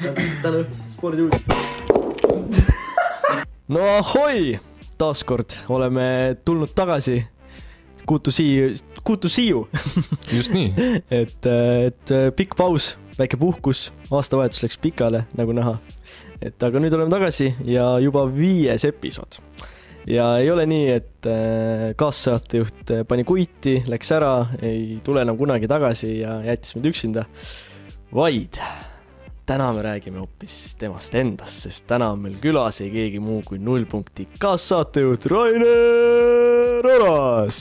täna õhtused spordiuudised. no ahoi, taaskord oleme tulnud tagasi. Good to see you, good to see you, just nii, et, et pikk paus, väike puhkus, aastavahetus läks pikale, nagu näha. et aga nüüd oleme tagasi ja juba viies episood. ja ei ole nii, et äh, kaassaatejuht äh, pani kuiti, läks ära, ei tule enam kunagi tagasi ja jättis meid üksinda, vaid täna me räägime hoopis temast endast, sest täna on meil külas ei keegi muu kui nullpunkti kaassaatejuht Rainer Oras.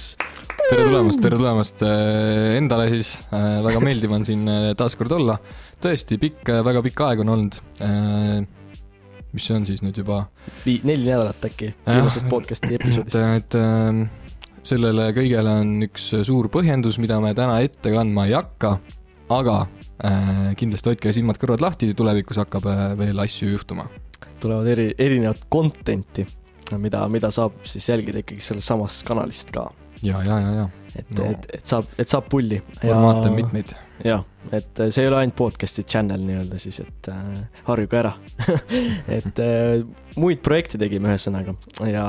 tere tulemast, tere tulemast äh, endale siis, väga meeldiv on siin äh, taas kord olla. tõesti pikk, väga pikk aeg on olnud. mis see on siis nüüd juba? Neli nädalat äkki viimasest podcast'i et, episoodist. et äh, sellele kõigele on üks suur põhjendus, mida me täna ette kandma ei hakka, aga äh, kindlasti hoidke silmad-kõrvad lahti, tulevikus hakkab äh, veel asju juhtuma. tulevad eri, erinevat content'i, mida, mida saab siis jälgida ikkagi sellest samast kanalist ka. ja, ja, ja, ja et No. et, et saab, et saab pulli. formaate on mitmeid. jah, et see ei ole ainult podcast'i channel nii-öelda siis, et äh, harjuge ära et äh, muid projekte tegime ühesõnaga ja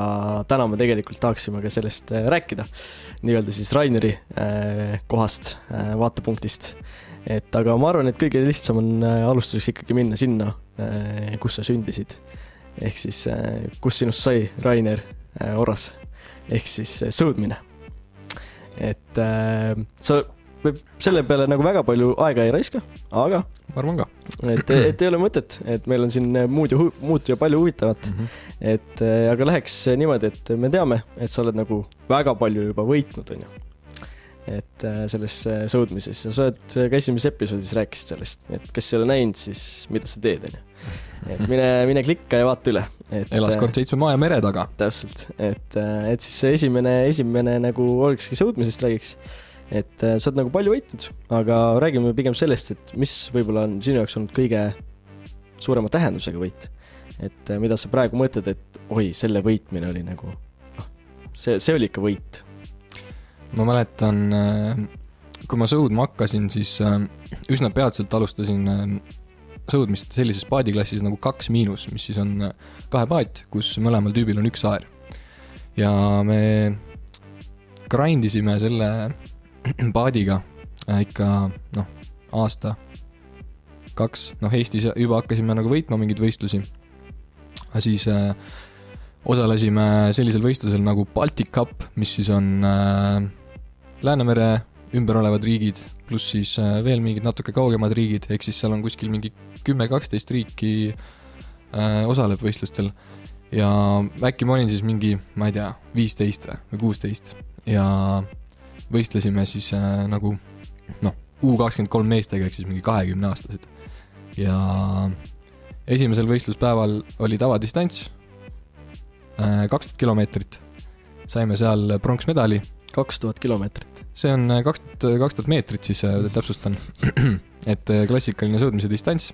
täna me tegelikult tahaksime ka sellest äh, rääkida. nii-öelda siis Raineri äh, kohast äh,, vaatepunktist. Et aga ma arvan, et kõige lihtsam on äh, alustuseks ikkagi minna sinna äh,, kus sa sündisid. ehk siis äh, kus sinust sai Rainer Oras ehk siis sõudmine. et sa võib selle peale nagu väga palju aega ei raiska, aga ma arvan ka et, et ei ole mõtet, et meil on siin muud ja, muud ja palju huvitavat, mm. -hmm. et aga läheks niimoodi, et me teame, et sa oled nagu väga palju juba võitnud, on ju. Et äh, selles äh, sõudmises ja sa oled äh, ka esimeses episoodis rääkisid sellest, et kes ei ole näinud, siis mida sa teed, on ju. et mine, mine klikka ja vaata üle. elas kord seitsme maa ja mere taga. täpselt, et, et siis see esimene, esimene nagu olekski sõudmisest räägiks. et äh, sa oled nagu palju võitnud, aga räägime pigem sellest, et mis võib-olla on sinu jaoks olnud kõige suurema tähendusega võit. et äh, mida sa praegu mõtled, et oi, selle võitmine oli nagu noh, see, see oli ikka võit. Ma mäletan, kui ma sõudma hakkasin, siis äh, üsna peatselt alustasin äh, sõudmist sellises paadiklassis nagu kaks miinus, mis siis on äh, kahepaat, kus mõlemal tüübil on üks aer. ja me grind isime selle paadiga äh, ikka noh, aasta, kaks, noh Eestis juba hakkasime nagu võitma mingeid võistlusi. siis äh, osalesime sellisel võistlusel nagu Baltic Cup, mis siis on äh, Läänemere ümber olevad riigid, pluss siis äh, veel mingid natuke kaugemad riigid, ehk siis seal on kuskil mingi kümme-kaksteist riiki äh, osaleb võistlustel. ja äkki ma olin siis mingi, ma ei tea, viisteist või kuusteist ja võistlesime siis äh, nagu noh, U kakskümmend kolm meestega ehk siis mingi kahekümne aastased. ja esimesel võistluspäeval oli tavadistants, kaks tuhat kilomeetrit, saime seal pronksmedali kaks tuhat kilomeetrit. see on äh, kaks tuhat, kaks tuhat meetrit siis äh, täpsustan. et äh, klassikaline sõudmise distants.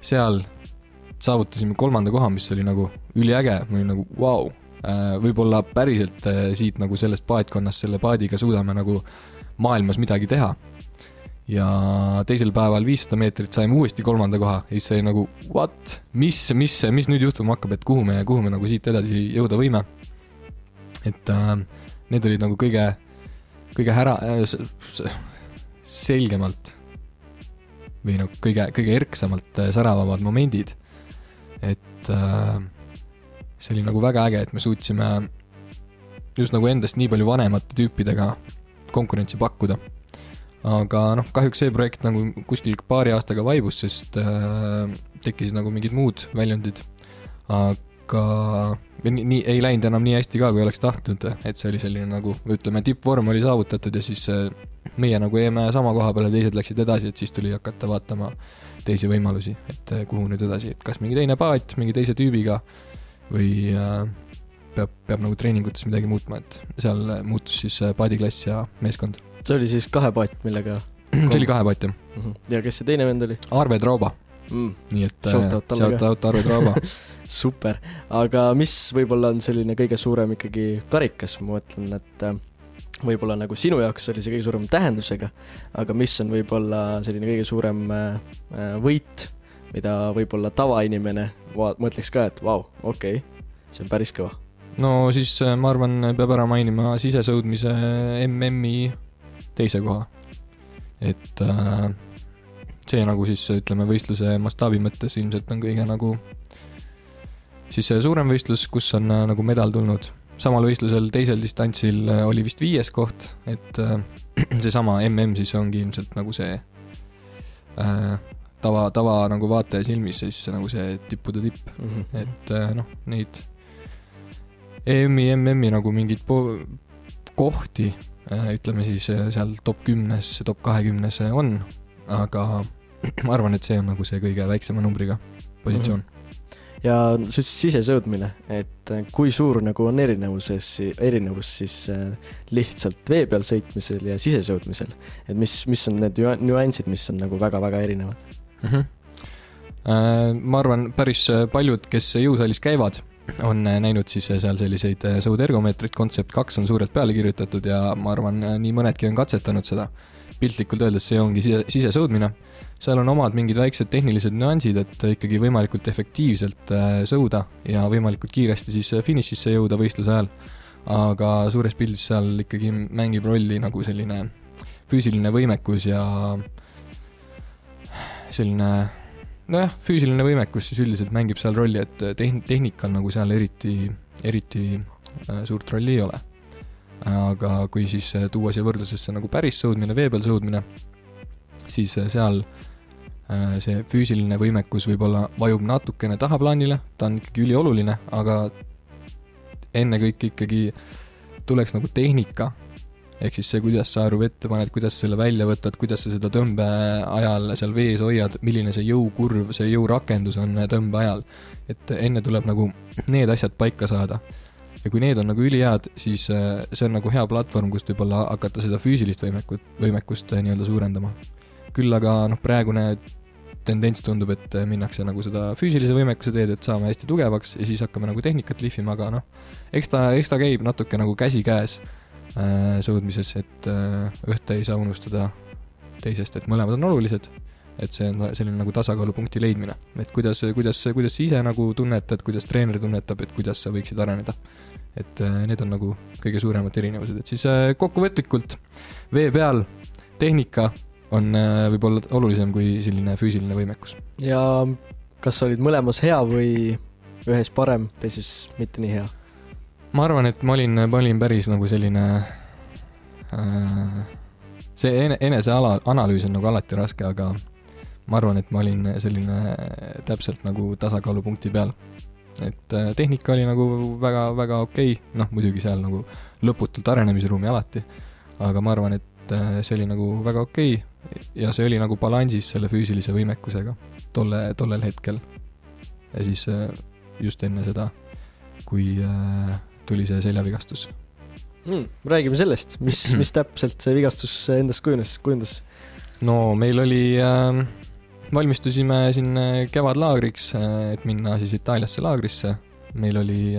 seal saavutasime kolmanda koha, mis oli nagu üliäge, ma olin nagu vau wow.. võib-olla päriselt äh, siit nagu sellest paatkonnast selle paadiga suudame nagu maailmas midagi teha. Ja teisel päeval viissada meetrit saime uuesti kolmanda koha ja siis sai nagu what, mis, mis, mis nüüd juhtuma hakkab, et kuhu me, kuhu me nagu siit edasi jõuda võime. et äh, need olid nagu kõige, kõige ära äh,, selgemalt või nagu kõige, kõige erksamalt äh, säravamad momendid. et äh, see oli nagu väga äge, et me suutsime just nagu endast nii palju vanemate tüüpidega konkurentsi pakkuda. Aga noh, kahjuks see projekt nagu kuskil paari aastaga vaibus, sest äh, tekkisid nagu mingid muud väljundid. aga nii, nii ei läinud enam nii hästi ka, kui oleks tahtnud, et see oli selline nagu ütleme, tippvorm oli saavutatud ja siis äh, meie nagu jäime sama koha peale, teised läksid edasi, et siis tuli hakata vaatama teisi võimalusi, et äh, kuhu nüüd edasi, et kas mingi teine paat mingi teise tüübiga või äh, peab, peab nagu treeningutes midagi muutma, et seal muutus siis äh, paadiklass ja meeskond. See oli siis kahe paat, millega see oli kahe paat jah, Mhm. ja kes see teine vend oli? Arve Trauba, mm,? nii et äh, Shout out talle shout Arve Trauba super, aga mis võib-olla on selline kõige suurem ikkagi karikas, ma mõtlen, et äh, võib-olla nagu sinu jaoks oli see kõige suurema tähendusega, aga mis on võib-olla selline kõige suurem äh, äh, võit mida võib-olla tavainimene va- mõtleks ka, et vau, okei okay,, see on päris kõva. no siis äh, ma arvan, peab ära mainima sisesõudmise MM-i teise koha. et äh, see nagu siis ütleme võistluse mastaabi mõttes ilmselt on kõige nagu siis see suurem võistlus, kus on äh, nagu medal tulnud. samal võistlusel teisel distantsil äh, oli vist viies koht, et äh, seesama MM siis ongi ilmselt nagu see äh, tava, tava nagu vaataja silmis siis nagu see tippude tipp. et et äh, noh, neid EM-i, MM-i nagu mingeid kohti, ütleme siis äh, seal top kümnes, top kahekümnes on, aga ma arvan, et see on nagu see kõige väiksema numbriga positsioon. ja sa ütlesid sisesõudmine, et äh, kui suur nagu on erinevuses, erinevus siis äh, lihtsalt vee peal sõitmisel ja sisesõudmisel, et mis, mis on need nüa- nüansid, mis on nagu väga-väga erinevad? mm. -hmm. ma arvan, päris paljud, kes jõusaalis käivad, on näinud siis seal selliseid sõudergomeetreid, kontsept kaks on suurelt peale kirjutatud ja ma arvan, nii mõnedki on katsetanud seda. piltlikult öeldes see ongi sise, sisesõudmine. seal on omad mingid väiksed tehnilised nüansid, et ikkagi võimalikult efektiivselt äh, sõuda ja võimalikult kiiresti siis finišisse jõuda võistluse ajal. aga suures pildis seal ikkagi mängib rolli nagu selline füüsiline võimekus ja selline nojah, füüsiline võimekus siis üldiselt mängib seal rolli, et tehn-, tehnikal nagu seal eriti, eriti äh, suurt rolli ei ole. aga kui siis äh, tuua siia võrdlusesse nagu päris sõudmine, vee peal sõudmine, siis seal see füüsiline võimekus võib-olla vajub natukene tahaplaanile, ta on ikkagi ülioluline, aga ennekõike ikkagi tuleks nagu tehnika ehk siis see, kuidas sa aru vette paned, kuidas selle välja võtad, kuidas sa seda tõmbe ajal seal vees hoiad, milline see jõukurv, see jõurakendus on tõmbe ajal. et enne tuleb nagu need asjad paika saada. ja kui need on nagu ülihead, siis äh, see on nagu hea platvorm, kust võib-olla hakata seda füüsilist võimekut, võimekust äh, nii-öelda suurendama. küll aga noh, praegune tendents tundub, et äh, minnakse nagu seda füüsilise võimekuse teed, et saame hästi tugevaks ja siis hakkame nagu tehnikat lihvima, aga noh, eks ta, eks ta käib natuke nagu käsikäes äh, sõudmises, et äh, ühte ei saa unustada teisest, et mõlemad on olulised. et see on selline nagu tasakaalupunkti leidmine, et kuidas, kuidas, kuidas sa ise nagu tunnetad, kuidas treener tunnetab, et kuidas sa võiksid areneda. et äh, need on nagu kõige suuremad erinevused, et siis äh, kokkuvõtlikult vee peal tehnika on äh, võib-olla olulisem kui selline füüsiline võimekus. ja kas olid mõlemas hea või ühes parem, teises mitte nii hea? Ma arvan, et ma olin, ma olin päris nagu selline äh, see ene-, eneseala, analüüs on nagu alati raske, aga ma arvan, et ma olin selline täpselt nagu tasakaalupunkti peal. et äh, tehnika oli nagu väga, väga okei okay., noh muidugi seal nagu lõputult arenemisruumi alati, aga ma arvan, et äh, see oli nagu väga okei okay. ja see oli nagu balansis selle füüsilise võimekusega tolle, tollel hetkel. ja siis äh, just enne seda, kui äh, tuli see seljavigastus. mm,. räägime sellest, mis, mis täpselt see vigastus endast kujunes, kujundas? no meil oli äh,, valmistusime siin kevadlaagriks, et minna siis Itaaliasse laagrisse. meil oli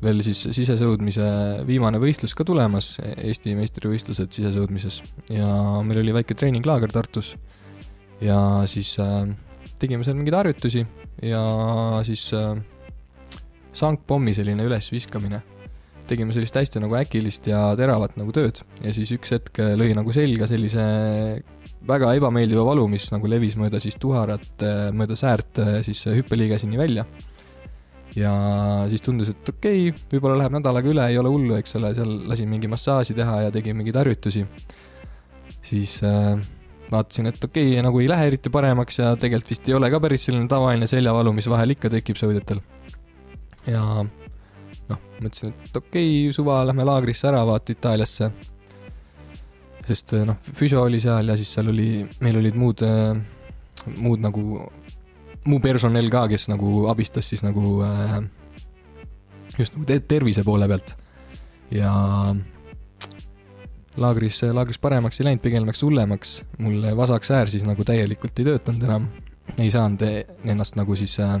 veel siis sisesõudmise viimane võistlus ka tulemas, Eesti meistrivõistlused sisesõudmises ja meil oli väike treeninglaager Tartus. ja siis äh, tegime seal mingeid harjutusi ja siis äh, sangpommi selline ülesviskamine. tegime sellist hästi nagu äkilist ja teravat nagu tööd ja siis üks hetk lõi nagu selga sellise väga ebameeldiva valu, mis nagu levis mööda siis tuharat, mööda säärt siis hüppeliigeseni välja. ja siis tundus, et okei okay,, võib-olla läheb nädalaga üle, ei ole hullu, eks ole, seal lasin mingi massaaži teha ja tegin mingeid harjutusi. siis äh, vaatasin, et okei okay,, nagu ei lähe eriti paremaks ja tegelikult vist ei ole ka päris selline tavaline seljavalu, mis vahel ikka tekib sõudjatel. Ja noh, mõtlesin, et okei okay,, suva lähme laagrisse ära, vaata Itaaliasse. sest noh, füsio oli seal ja siis seal oli, meil olid muud, muud nagu, muu personell ka, kes nagu abistas siis nagu äh, just nagu te tervise poole pealt. ja laagris, laagris paremaks ei läinud, pigem läks hullemaks. mul vasak säär siis nagu täielikult ei töötanud enam. ei saanud ennast nagu siis äh,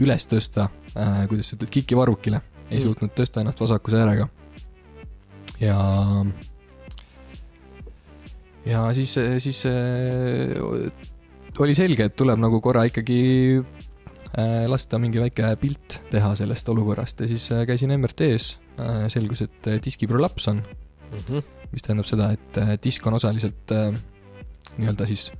üles tõsta äh,, kuidas sa ütled, kikivarvukile. ei Mm. suutnud tõsta ennast vasaku säärega. ja, ja siis, siis äh, oli selge, et tuleb nagu korra ikkagi äh, lasta mingi väike pilt teha sellest olukorrast ja siis äh, käisin MRT-s äh,, selgus, et äh, diskiprolaps on mm. -hmm. mis tähendab seda, et äh, disk on osaliselt äh, nii-öelda siis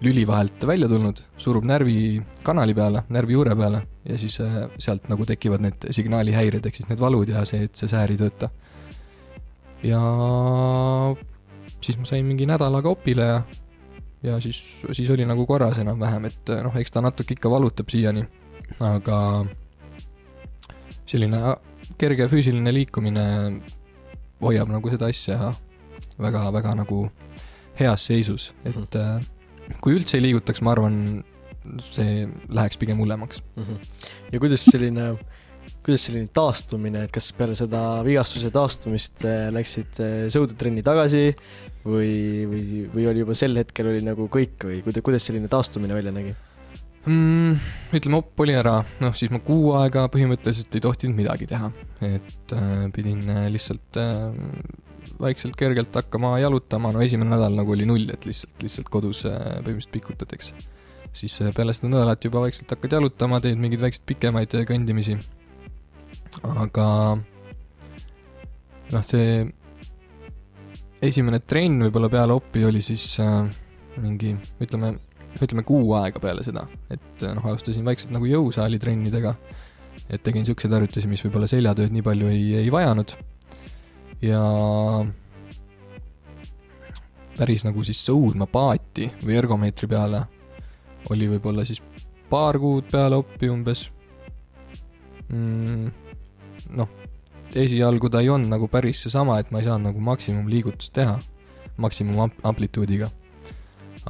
lüli vahelt välja tulnud, surub närvikanali peale, närvi juure peale ja siis äh, sealt nagu tekivad need signaalihäired, ehk siis need valud ja see, et see säär ei tööta. ja siis ma sain mingi nädalaga opile ja, ja siis, siis oli nagu korras enam-vähem, et äh, noh, eks ta natuke ikka valutab siiani, aga selline kerge füüsiline liikumine hoiab nagu seda asja väga-väga nagu heas seisus, et mm -hmm kui üldse ei liigutaks, ma arvan, see läheks pigem hullemaks mm. -hmm. ja kuidas selline, kuidas selline taastumine, et kas peale seda vigastuse taastumist äh, läksid äh, sõudetrenni tagasi või, või, või oli juba sel hetkel oli nagu kõik või kuidas, kuidas selline taastumine välja nägi mm,? ütleme, op oli ära, noh siis ma kuu aega põhimõtteliselt ei tohtinud midagi teha, et äh, pidin äh, lihtsalt äh, vaikselt kergelt hakkama jalutama, no esimene nädal nagu oli null, et lihtsalt, lihtsalt kodus äh, põhimõtteliselt pikutad, eks. siis äh, peale seda nädalat juba vaikselt hakkad jalutama, teed mingeid väikseid pikemaid äh, kõndimisi. aga noh, see esimene trenn võib-olla peale opi oli siis äh, mingi, ütleme, ütleme kuu aega peale seda, et noh, alustasin vaikselt nagu jõusaali trennidega, et tegin siukseid harjutusi, mis võib-olla seljatööd nii palju ei, ei vajanud ja päris nagu siis sõudma paati või ergomeetri peale oli võib-olla siis paar kuud peale oppi umbes mm,. noh, esialgu ta ei olnud nagu päris seesama, et ma ei saanud nagu maksimumliigutust teha, maksimum amplituudiga.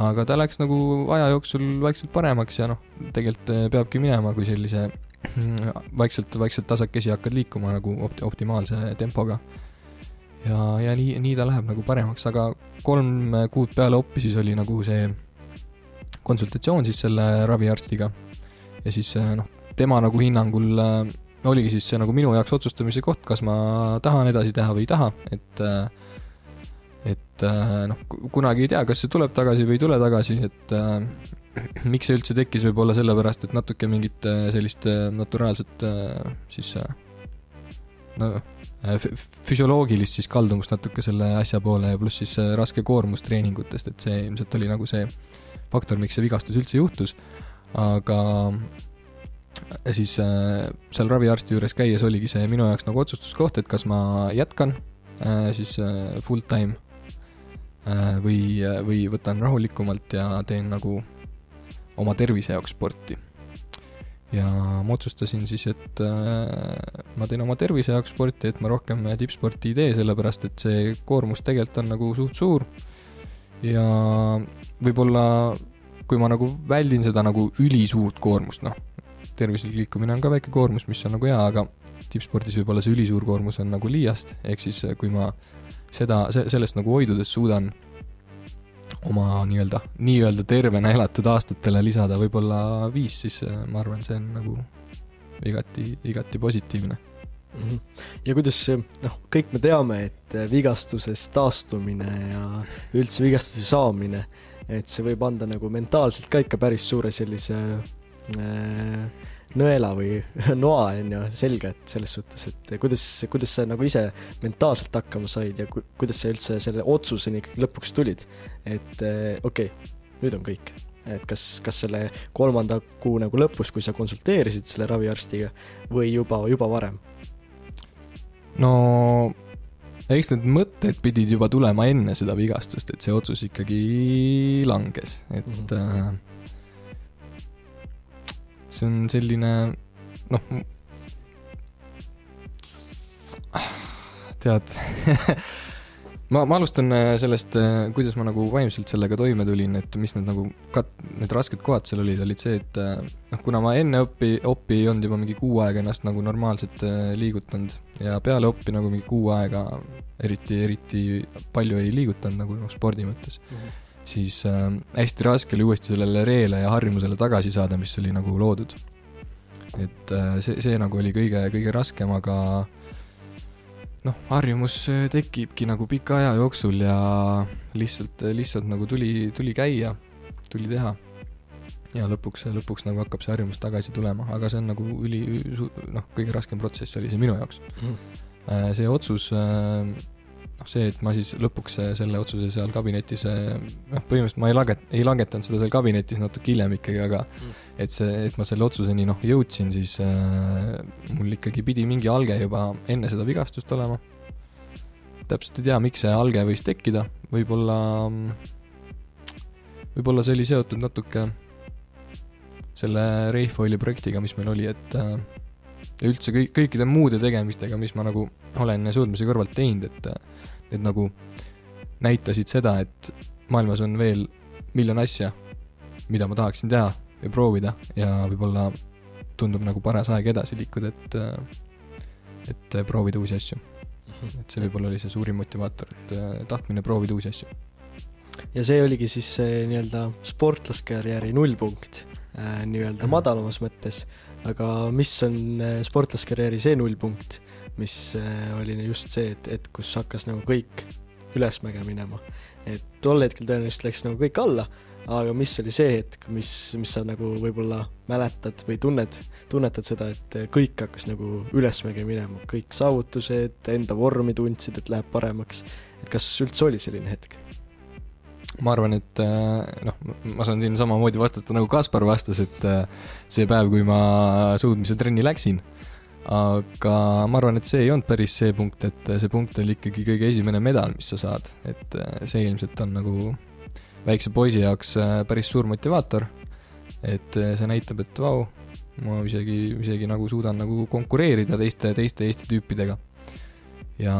aga ta läks nagu aja jooksul vaikselt paremaks ja noh, tegelikult eh, peabki minema, kui sellise vaikselt, vaikselt tasakesi hakkad liikuma nagu opt-, optimaalse tempoga ja, ja nii, nii ta läheb nagu paremaks, aga kolm kuud peale oppi siis oli nagu see konsultatsioon siis selle raviarstiga. ja siis eh, noh, tema nagu hinnangul äh, oligi siis see nagu minu jaoks otsustamise koht, kas ma tahan edasi teha või ei taha, et äh, et noh, kunagi ei tea, kas see tuleb tagasi või ei tule tagasi, et miks see üldse tekkis, võib-olla sellepärast, et natuke mingit sellist naturaalset siis no füsioloogilist siis kaldumust natuke selle asja poole ja pluss siis äh, raske koormus treeningutest, et see ilmselt oli nagu see faktor, miks see vigastus üldse juhtus. aga äh, siis seal raviarsti juures käies oligi see minu jaoks nagu otsustuskoht, et kas ma jätkan siis full time või, või võtan rahulikumalt ja teen nagu oma tervise jaoks sporti ja ma otsustasin siis, et äh, ma teen oma tervise jaoks sporti, et ma rohkem tippsporti ei tee, sellepärast et see koormus tegelikult on nagu suht suur. ja võib-olla, kui ma nagu väldin seda nagu ülisuurt koormust, noh, tervislik liikumine on ka väike koormus, mis on nagu hea, aga tippspordis võib-olla see ülisuur koormus on nagu liiast, ehk siis kui ma seda, sellest nagu hoidudes suudan oma nii-öelda, nii-öelda tervena elatud aastatele lisada võib-olla viis, siis äh, ma arvan, see on nagu igati, igati positiivne mm. -hmm. ja kuidas, noh, kõik me teame, et vigastusest taastumine ja üldse vigastuse saamine, et see võib anda nagu mentaalselt ka ikka päris suure sellise äh, nõela või noa, on ju, selge, et selles suhtes, et kuidas, kuidas sa nagu ise mentaalselt hakkama said ja ku, kuidas sa üldse selle otsuseni ikkagi lõpuks tulid? et eh, okei okay,, nüüd on kõik. et kas, kas selle kolmanda kuu nagu lõpus, kui sa konsulteerisid selle raviarstiga või juba, juba varem? no eks need mõtted pidid juba tulema enne seda vigastust, et see otsus ikkagi langes, et mm -hmm see on selline noh, tead ma, ma alustan äh, sellest, äh, kuidas ma nagu vaimselt sellega toime tulin, et mis need nagu kat-, need rasked kohad seal olid, olid see, et äh, noh, kuna ma enne õppi, opi ei olnud juba mingi kuu aega ennast nagu normaalselt liigutanud ja peale oppi nagu mingi kuu aega eriti, eriti palju ei liigutanud nagu noh, spordi mõttes mm. -hmm siis äh, hästi raske oli uuesti sellele reele ja harjumusele tagasi saada, mis oli nagu loodud. et äh, see, see nagu oli kõige, kõige raskem, aga noh, harjumus äh, tekibki nagu pika aja jooksul ja lihtsalt, lihtsalt nagu tuli, tuli käia. tuli teha. ja lõpuks, lõpuks nagu hakkab see harjumus tagasi tulema, aga see on nagu üli, noh, kõige raskem protsess oli see minu jaoks mm.. see otsus äh, noh, see, et ma siis lõpuks selle otsuse seal kabinetis, noh, põhimõtteliselt ma ei langet-, ei langetanud seda seal kabinetis natuke hiljem ikkagi, aga mm. et see, et ma selle otsuseni noh, jõudsin, siis äh, mul ikkagi pidi mingi alge juba enne seda vigastust olema täpselt ei tea, miks see alge võis tekkida, võib-olla, võib-olla see oli seotud natuke selle Reifoili projektiga, mis meil oli, et ja üldse kõik, kõikide muude tegemistega, mis ma nagu olen suudmise kõrvalt teinud, et need nagu näitasid seda, et maailmas on veel miljon asja, mida ma tahaksin teha ja proovida ja võib-olla tundub nagu paras aeg edasi liikuda, et, et proovida uusi asju et see võib-olla oli see suurim motivaator, et äh, tahtmine proovida uusi asju. ja see oligi siis see nii-öelda sportlaskarjääri nullpunkt äh, nii-öelda mm. madalamas mõttes, aga mis on äh, sportlaskarjääri see nullpunkt, mis oli just see, et, et kus hakkas nagu kõik ülesmäge minema. et tol hetkel tõenäoliselt läks nagu kõik alla aga mis oli see hetk, mis, mis sa nagu võib-olla mäletad või tunned, tunnetad seda, et kõik hakkas nagu ülesmäge minema, kõik saavutused, enda vormi tundsid, et läheb paremaks, et kas üldse oli selline hetk? Ma arvan, et äh, noh, ma saan siin samamoodi vastata nagu Kaspar vastas, et äh, see päev, kui ma suudmise trenni läksin, aga ma arvan, et see ei olnud päris see punkt, et see punkt oli ikkagi kõige esimene medal, mis sa saad, et äh, see ilmselt on nagu väikse poisi jaoks äh, päris suur motivaator. et äh, see näitab, et vau, ma isegi, isegi nagu suudan nagu konkureerida teiste, teiste Eesti tüüpidega. ja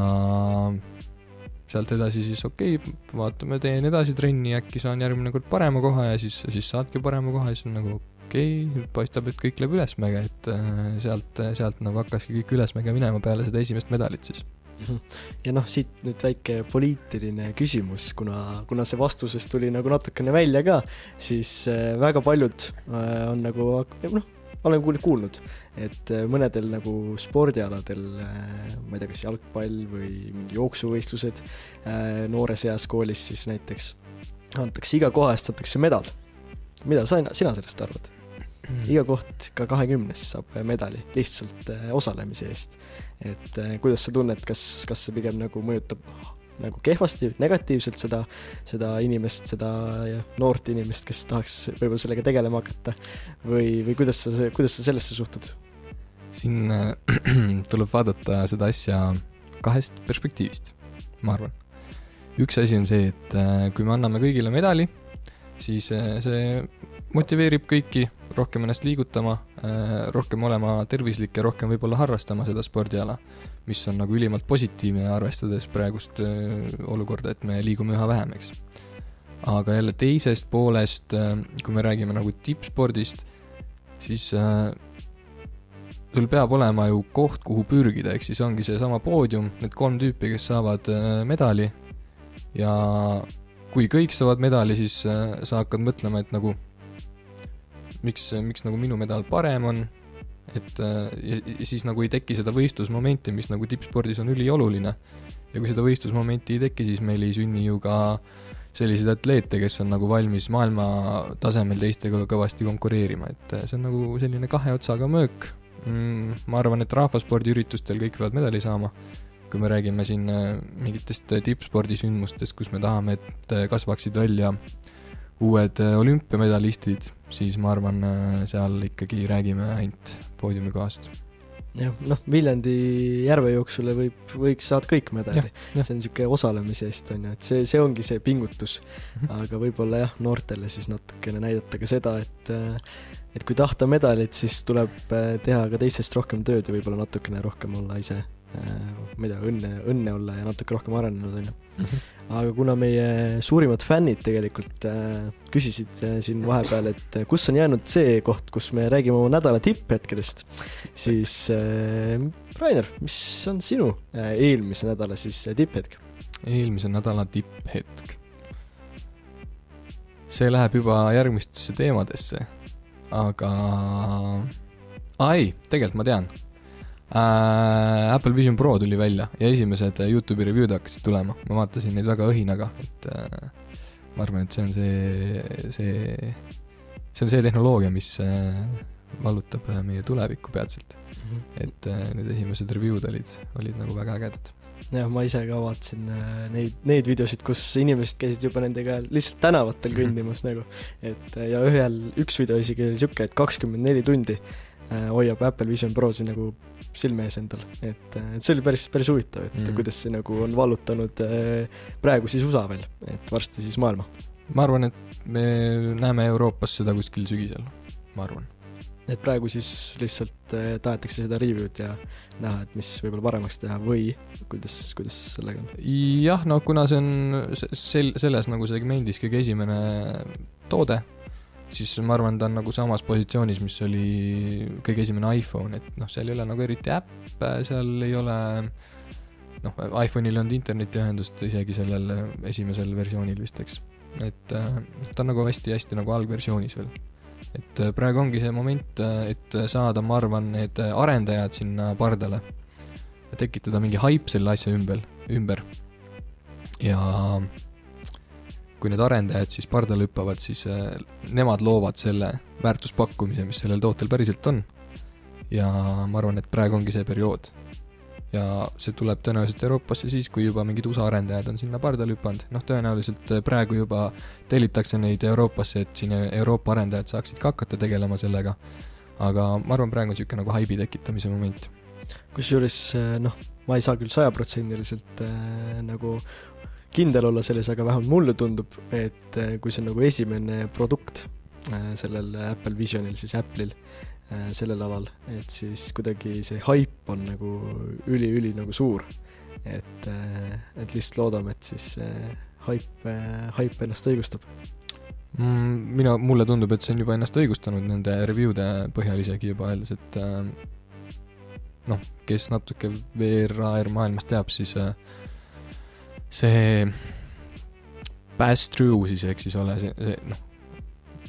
sealt edasi siis okei okay,, vaatame, teen edasi trenni, äkki saan järgmine kord parema koha ja siis, siis saadki parema koha ja siis on nagu okei okay,, paistab, et kõik läheb ülesmäge, et äh, sealt, sealt nagu hakkaski kõik ülesmäge minema peale seda esimest medalit siis. Ja noh, siit nüüd väike poliitiline küsimus, kuna, kuna see vastusest tuli nagu natukene välja ka, siis äh, väga paljud äh, on nagu noh, olen kuulnud, et äh, mõnedel nagu spordialadel, ma ei tea, kas jalgpall või mingi jooksuvõistlused noores eas koolis siis näiteks, antakse iga koha eest antakse medal. mida sa, sina sellest arvad? Iga koht, ka kahekümnes saab medali lihtsalt äh, osalemise eest. et äh, kuidas sa tunned, kas, kas see pigem nagu mõjutab nagu kehvasti, negatiivselt seda, seda inimest, seda noort inimest, kes tahaks võib-olla sellega tegelema hakata või, või kuidas sa, kuidas sa sellesse suhtud? siin äh, tuleb vaadata seda asja kahest perspektiivist, ma arvan. üks asi on see, et kui me anname kõigile medali, siis see motiveerib kõiki rohkem ennast liigutama, äh, rohkem olema tervislik ja rohkem võib-olla harrastama seda spordiala, mis on nagu ülimalt positiivne, arvestades praegust äh, olukorda, et me liigume üha vähem, eks. aga jälle teisest poolest, äh, kui me räägime nagu tippspordist, siis sul peab olema ju koht, kuhu pürgida, ehk siis ongi seesama poodium, need kolm tüüpi, kes saavad medali ja kui kõik saavad medali, siis sa hakkad mõtlema, et nagu miks, miks nagu minu medal parem on, et ja, ja siis nagu ei teki seda võistlusmomenti, mis nagu tippspordis on ülioluline. ja kui seda võistlusmomenti ei teki, siis meil ei sünni ju ka selliseid atleete, kes on nagu valmis maailma tasemel teistega kõvasti konkureerima, et see on nagu selline kahe otsaga möök mm,. ma arvan, et rahvaspordiüritustel kõik peavad medali saama, kui me räägime siin äh, mingitest tippspordisündmustest, kus me tahame, et kasvaksid välja uued äh, olümpiamedalistid, siis ma arvan, äh, seal ikkagi räägime ainult poodiumikohast. jah, noh, Viljandi järvejooksule võib, võiks saada kõik medali. see on niisugune osalemise eest, on ju, et see, see ongi see pingutus. -hmm. aga võib-olla jah, noortele siis natukene näidata ka seda, et äh, et kui tahta medalit, siis tuleb teha ka teistest rohkem tööd ja võib-olla natukene rohkem olla ise ma ei tea, õnne, õnne olla ja natuke rohkem arenenud, on ju. Mhm. aga kuna meie suurimad fännid tegelikult äh, küsisid äh, siin vahepeal, et äh, kus on jäänud see koht, kus me räägime oma nädala tipphetkedest, siis äh, Rainer, mis on sinu eelmise nädala siis tipphetk? eelmise nädala tipphetk? see läheb juba järgmistesse teemadesse, aga ei, tegelikult ma tean äh,. Apple Vision Pro tuli välja ja esimesed Youtube'i review'd hakkasid tulema, ma vaatasin neid väga õhinaga, et äh, ma arvan, et see on see, see, see on see tehnoloogia, mis äh, vallutab äh, meie tulevikku peatselt. et äh, need esimesed review'd olid, olid nagu väga ägedad. jah, ma ise ka vaatasin äh, neid, neid videosid, kus inimesed käisid juba nendega lihtsalt tänavatel Mhm. kõndimas nagu. et äh, ja ühel, üks video isegi oli sihuke, et kakskümmend neli tundi äh, hoiab Apple Vision Prosi nagu silme ees endal, et, et see oli päris, päris huvitav, et mm. -hmm. kuidas see nagu on vallutanud äh, praegu siis USA veel, et varsti siis maailma. ma arvan, et me näeme Euroopas seda kuskil sügisel, ma arvan. et praegu siis lihtsalt äh, tahetakse seda review'd ja näha, et mis võib-olla paremaks teha või kuidas, kuidas sellega on? jah, no kuna see on se- sel-, selles nagu segmendis kõige esimene toode, siis ma arvan, ta on nagu samas positsioonis, mis oli kõige esimene iPhone, et noh, seal ei ole nagu eriti äppe, seal ei ole noh, iPhone'il ei olnud internetiühendust isegi sellel esimesel versioonil vist, eks. et äh, ta on nagu hästi-hästi nagu algversioonis veel. et äh, praegu ongi see moment, et saada, ma arvan, need arendajad sinna pardale, tekitada mingi haip selle asja ümber, ümber. ja kui need arendajad siis pardale hüppavad, siis äh, nemad loovad selle väärtuspakkumise, mis sellel tootel päriselt on. ja ma arvan, et praegu ongi see periood. ja see tuleb tõenäoliselt Euroopasse siis, kui juba mingid USA arendajad on sinna pardale hüpanud, noh tõenäoliselt äh, praegu juba tellitakse neid Euroopasse, et siin Euroopa arendajad saaksid ka hakata tegelema sellega. aga ma arvan, praegu on niisugune nagu haibi tekitamise moment. kusjuures äh, noh, ma ei saa küll sajaprotsendiliselt äh, nagu kindel olla selles, aga vähemalt mulle tundub, et äh, kui see on nagu esimene produkt äh, sellel Apple Visionil, siis Apple'il äh, sellel alal, et siis kuidagi see haip on nagu üli-üli nagu suur. et, et lihtsalt loodame, et siis haip, haip ennast õigustab. Mm, mina, mulle tundub, et see on juba ennast õigustanud nende review'de põhjal isegi juba öeldes, et äh, noh, kes natuke VR-AR maailmast teab, siis äh, see pass-through siis, ehk siis ole see, see noh,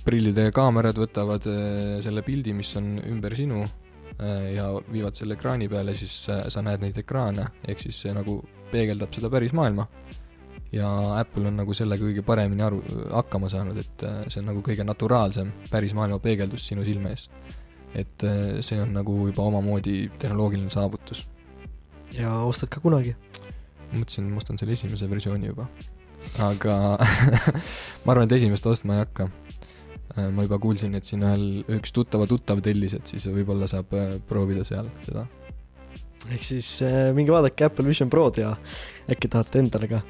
prillidega kaamerad võtavad äh, selle pildi, mis on ümber sinu äh, ja viivad selle ekraani peale, siis äh, sa näed neid ekraane, ehk siis see nagu peegeldab seda päris maailma ja Apple on nagu sellega kõige paremini aru, hakkama saanud, et see on nagu kõige naturaalsem päris maailma peegeldus sinu silme ees. et see on nagu juba omamoodi tehnoloogiline saavutus. ja ostad ka kunagi? mõtlesin, ma ostan selle esimese versiooni juba. aga ma arvan, et esimest ostma ei hakka. ma juba kuulsin, et siin ühel, üks tuttava tuttav tellis, et siis võib-olla saab äh, proovida seal seda. ehk siis äh, minge vaadake Apple Vision Prod ja äkki tahate endale ka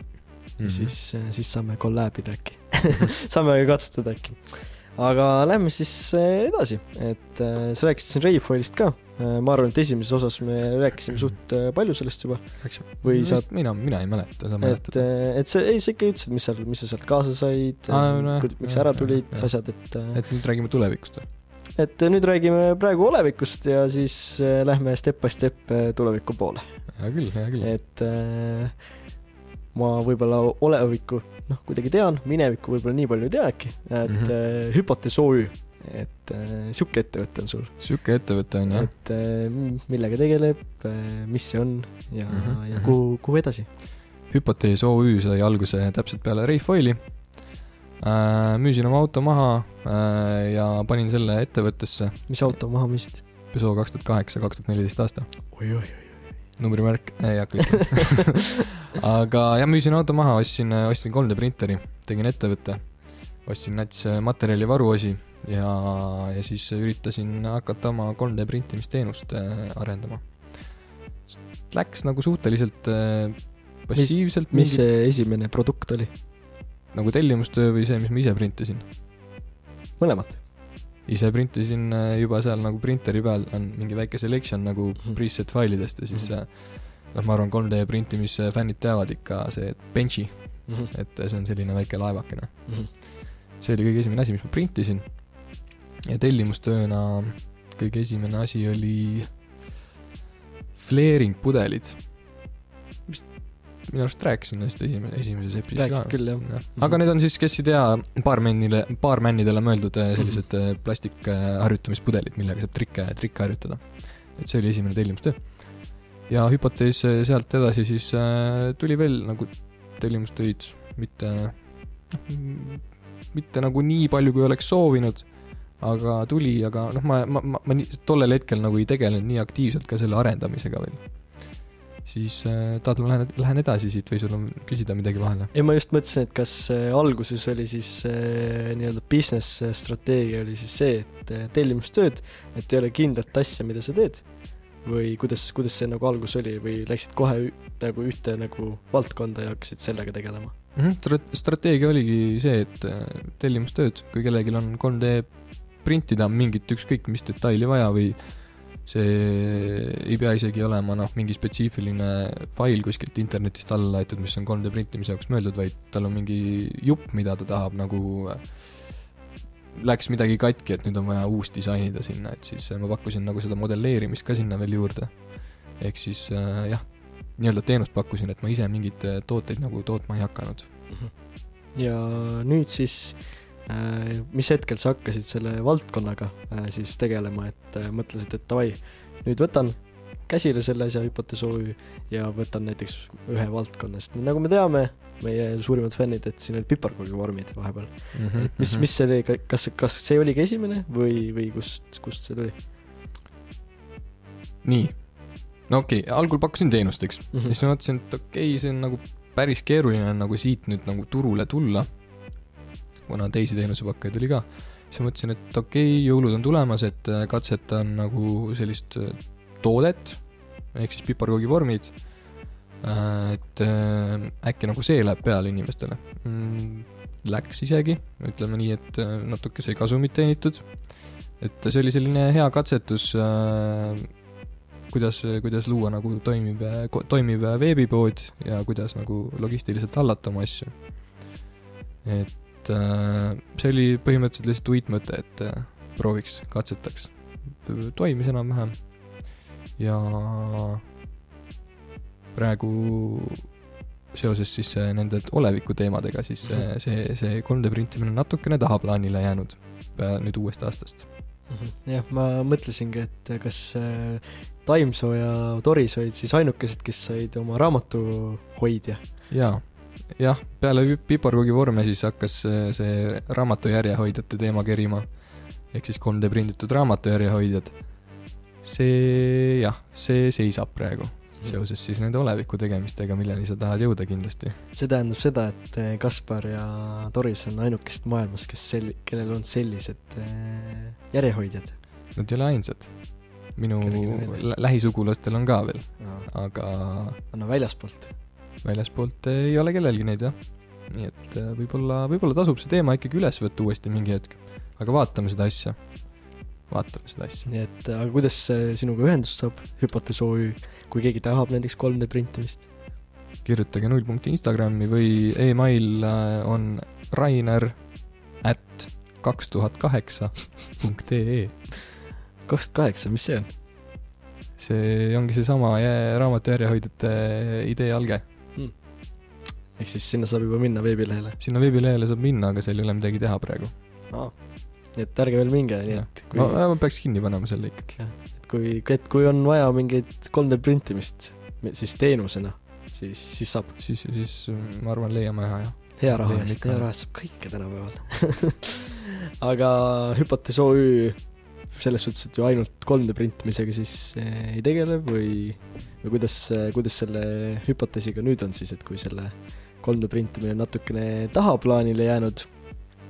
Mhm. ja siis, siis saame collab ida äkki saame katsetada äkki. Aga lähme siis äh, edasi, et äh, sa rääkisid siin Rayfoilist ka. ma arvan, et esimeses osas me rääkisime suht palju sellest juba, või sa- mina, mina ei mäleta, sa et mäletad?, et see, ei sa ikka ütlesid, mis seal, mis sa sealt kaasa said Aa, nojah,, miks jah, ära tulid, asjad, et et nüüd räägime tulevikust või? et nüüd räägime praegu olevikust ja siis äh, lähme step by step tuleviku poole. hea küll, hea küll. et äh, ma võib-olla olevikku noh, kuidagi tean, minevikku võib-olla nii palju ei tea äkki, et mm. -hmm. Hüpotees OÜ, et äh, sihuke ettevõte on sul, sihuke ettevõte on jah. et m- millega tegeleb mis see on ja mm, -hmm. ja mhm. kuhu, kuhu edasi. hüpotees OÜ sai alguse täpselt peale Rayfoili äh,. müüsin oma auto maha ja panin selle ettevõttesse mis auto maha müüsid? Peugeot kaks tuhat kaheksa, kaks tuhat neliteist aasta. oi-oi, numbrimärk, ei hakka ütlema. aga jah, müüsin auto maha, ostsin, ostsin 3D printeri, tegin ettevõtte, ostsin nats materjali varuosi ja, ja siis üritasin hakata oma 3D printimisteenust äh, arendama. Läks nagu suhteliselt äh, passiivselt, mis see esimene produkt oli? nagu tellimustöö või see, mis ma ise printisin. mõlemat? Ise printisin äh, juba seal nagu printeri peal on mingi väike selection nagu Mhm. preset failidest ja siis Mhm. äh, noh, ma arvan, 3D printimise fännid teavad ikka see Benchi, et see on selline väike laevakene. see oli kõige esimene asi, mis ma printisin. ja tellimustööna kõige esimene asi oli fleering pudelid. Minu arust rääkisin neist esimene, esimeses episoodis rääkisid küll, jah. aga need on siis, kes ei tea, baarmennile, baarmännidele mõeldud äh, sellised äh, plastikharjutamispudelid, millega saab trikke, trikke harjutada. et see oli esimene tellimustöö. ja hüpotees sealt edasi siis äh, tuli veel nagu tellimustöid, mitte, mitte nagu nii palju, kui oleks soovinud, aga tuli, aga noh, ma, ma, ma, ma nii, tollel hetkel nagu ei tegelenud nii aktiivselt ka selle arendamisega veel. Siis äh, tahad, ma lähen, lähen edasi siit või sul on küsida midagi vahele? ei, ma just mõtlesin, et kas äh, alguses oli siis äh, nii-öelda business strateegia oli siis see, et äh, tellimustööd, et ei ole kindlat asja, mida sa teed või kuidas, kuidas see nagu algus oli või läksid kohe nagu ühte nagu valdkonda ja hakkasid sellega tegelema mm? -hmm. strateegia oligi see, et äh, tellimustööd, kui kellelgi on 3D printida mingit ükskõik mis detaili vaja või see ei pea isegi olema noh, mingi spetsiifiline fail kuskilt internetist alla laetud, mis on 3D printimise jaoks mõeldud, vaid tal on mingi jupp, mida ta tahab nagu äh, läks midagi katki, et nüüd on vaja uus disainida sinna, et siis äh, ma pakkusin nagu seda modelleerimist ka sinna veel juurde. ehk siis äh, jah, nii-öelda teenust pakkusin, et ma ise mingeid äh, tooteid nagu tootma ei hakanud. Mhm. ja nüüd siis äh, mis hetkel sa hakkasid selle valdkonnaga äh, siis tegelema, et äh, mõtlesid, et davai, nüüd võtan käsile selle asja hüpoteesoovi ja võtan näiteks ühe valdkonna, sest nagu me teame, meie suurimad fännid, et siin olid piparkoogivormid vahepeal mm. -hmm, et mis, mis see oli, kas, kas see oligi esimene või, või kust, kust see tuli? nii, no okei okay,, algul pakkusin teenust, eks mm, -hmm. siis ma mõtlesin, et okei okay,, see on nagu päris keeruline nagu siit nüüd nagu turule tulla, kuna teisi teenusepakkujaid oli ka, siis ma mõtlesin, et okei okay,, jõulud on tulemas, et äh, katsetan nagu sellist äh, toodet, ehk siis piparkoogivormid Äh, et äkki nagu see läheb peale inimestele. Mm, läks isegi, ütleme nii, et natuke sai kasumit teenitud. et see oli selline hea katsetus, kuidas, kuidas luua nagu toimiv, toimiv veebipood ja kuidas nagu logistiliselt hallata oma asju. et see oli põhimõtteliselt lihtsalt uitmõte, et prooviks, katsetaks. toimis enam-vähem ja praegu seoses siis äh, nende oleviku teemadega, siis see, mhm. see, see 3D printimine on natukene tahaplaanile jäänud nüüd uuest aastast. Mhm. jah, ma mõtlesingi, et kas äh, Taimsoo ja Toris olid siis ainukesed, kes said oma raamatuhoidja? jaa, jah, peale piparkoogivorme siis hakkas äh, see raamatujärjehoidjate teema kerima. ehk siis 3D prinditud raamatujärjehoidjad. see jah, see seisab praegu seoses siis nende oleviku tegemistega, milleni sa tahad jõuda kindlasti. see tähendab seda, et eh, Kaspar ja Doris on ainukesed maailmas, kes sel-, kellel on sellised äh, järjehoidjad. Nad ei ole ainsad. minu lähisugulastel on ka veel, aga no väljaspoolt? Väljaspoolt ei ole kellelgi neid, jah. nii et eh, võib-olla, võib-olla tasub see teema ikkagi üles võtta uuesti mingi hetk. aga vaatame seda asja vaatame seda asja. nii et, aga kuidas sinuga ühendust saab Hüpotees OÜ, kui keegi tahab näiteks 3D printimist? kirjutage nullpunkti Instagrami või email on rainer at kaks tuhat kaheksa punkt ee. kaks tuhat kaheksa, mis see on? see ongi seesama raamatu järjehoidjate idee alge ehk siis sinna saab juba minna veebilehele. sinna veebilehele saab minna, aga seal ei ole midagi teha praegu no.. nii et ärge veel minge, nii et kui.... no ma peaks kinni panema selle ikkagi. et kui, et kui on vaja mingeid 3D printimist, siis teenusena, siis, siis saab. siis, siis mm, ma arvan, leiame ühe jah. hea raha eest, hea raha eest saab kõike tänapäeval aga Hüpotees OÜ selles suhtes, et ju ainult 3D printimisega siis eh, ei tegele või, või kuidas, kuidas selle hüpoteesiga nüüd on siis, et kui selle äh, 3D-printimine natukene tahaplaanile jäänud,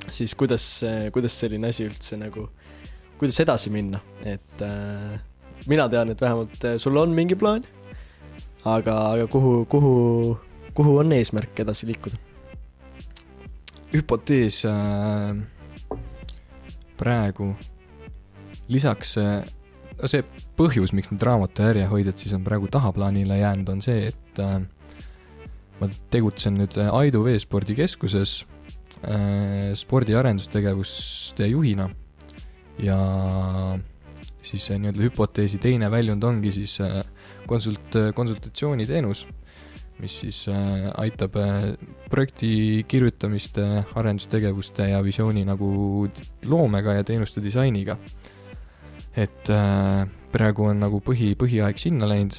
siis kuidas, kuidas selline asi üldse nagu, kuidas edasi minna, et äh, mina tean, et vähemalt äh, sul on mingi plaan, aga, aga kuhu, kuhu, kuhu on eesmärk edasi liikuda? hüpotees äh, praegu, lisaks äh, see põhjus, miks need raamatujärjehoidjad siis on praegu tahaplaanile jäänud, on see, et äh, ma tegutsen nüüd Aidu Veespordikeskuses Äh, spordi arendustegevuste juhina ja siis nii-öelda hüpoteesi teine väljund ongi siis äh, konsult-, konsultatsiooniteenus, mis siis äh, aitab projekti kirjutamist, arendustegevuste ja visiooni nagu loomega ja teenuste disainiga. et praegu on nagu põhi, põhiaeg sinna läinud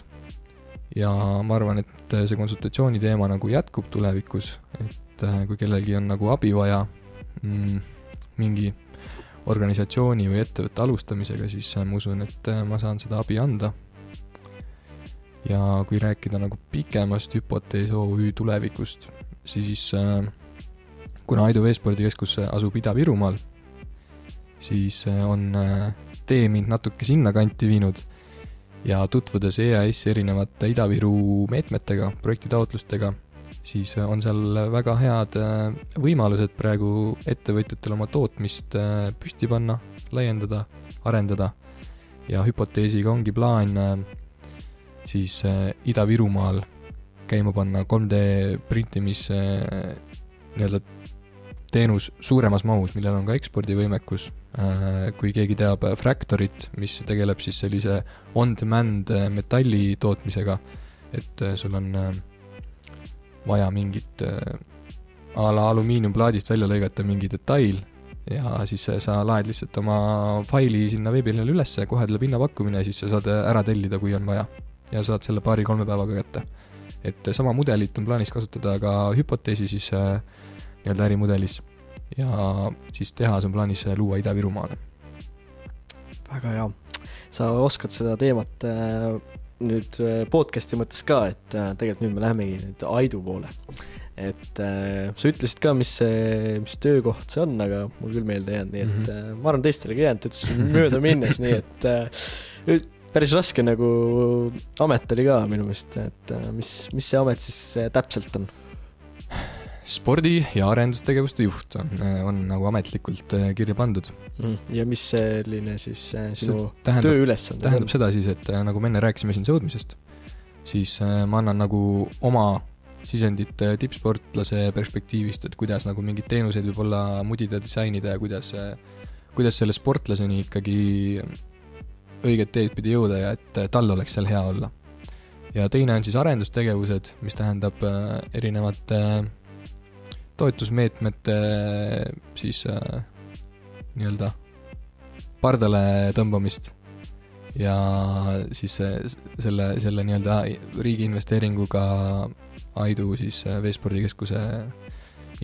ja ma arvan, et see konsultatsiooni teema nagu jätkub tulevikus, et äh, kui kellelgi on nagu abi vaja mm, mingi organisatsiooni või ettevõtte alustamisega, siis äh, ma usun, et äh, ma saan seda abi anda. ja kui rääkida nagu pikemast hüpotees OÜ tulevikust, siis äh, kuna Aidu Veespordikeskus asub Ida-Virumaal, siis on tee mind natuke sinnakanti viinud ja tutvudes EAS-i erinevate Ida-Viru meetmetega, projektitaotlustega, siis on seal väga head äh, võimalused praegu ettevõtjatel oma tootmist äh, püsti panna, laiendada, arendada. Ja hüpoteesiga ongi plaan äh, siis Ida-Virumaal käima panna 3D printimise nii-öelda teenus suuremas mahus, millel on ka ekspordivõimekus. kui keegi teab Fractorit, mis tegeleb siis sellise on-demand metalli tootmisega, et sul on vaja mingit äh, a la alumiiniumplaadist välja lõigata mingi detail ja siis sa laed lihtsalt oma faili sinna veebilehele ülesse, kohe tuleb hinnapakkumine ja siis sa saad ära tellida, kui on vaja. ja saad selle paari-kolme päevaga kätte. et sama mudelit on plaanis kasutada ka hüpoteesi siis äh, nii-öelda ärimudelis ja siis tehas on plaanis luua Ida-Virumaale. väga hea. sa oskad seda teemat äh, nüüd äh, podcast'i mõttes ka, et äh, tegelikult nüüd me lähemegi nüüd Aidu poole. et sa ütlesid ka, mis see, mis töökoht see on, aga mul küll meelde ei jäänud, nii et mm -hmm. ma arvan, teistele ka ei jäänud, ütlesin mööda minnes, nii et äh, päris raske nagu amet oli ka minu meelest, et mis, mis see amet siis täpselt on? Spordi- ja arendustegevuste juht on, on nagu ametlikult äh, kirja pandud mm.. ja mis selline siis äh, sinu tööülesanded tähendab seda siis, et äh, nagu me enne rääkisime siin sõudmisest, siis ma annan nagu oma sisendit tippsportlase perspektiivist, et kuidas nagu mingeid teenuseid võib-olla mudida, disainida ja kuidas, kuidas selle sportlaseni ikkagi õiget teed pidi jõuda ja et tal oleks seal hea olla. ja teine on siis arendustegevused, mis tähendab erinevate äh, toetusmeetmete siis äh, nii-öelda pardale tõmbamist ja siis selle, selle nii-öelda riigi investeeringuga Aidu siis äh, veespordikeskuse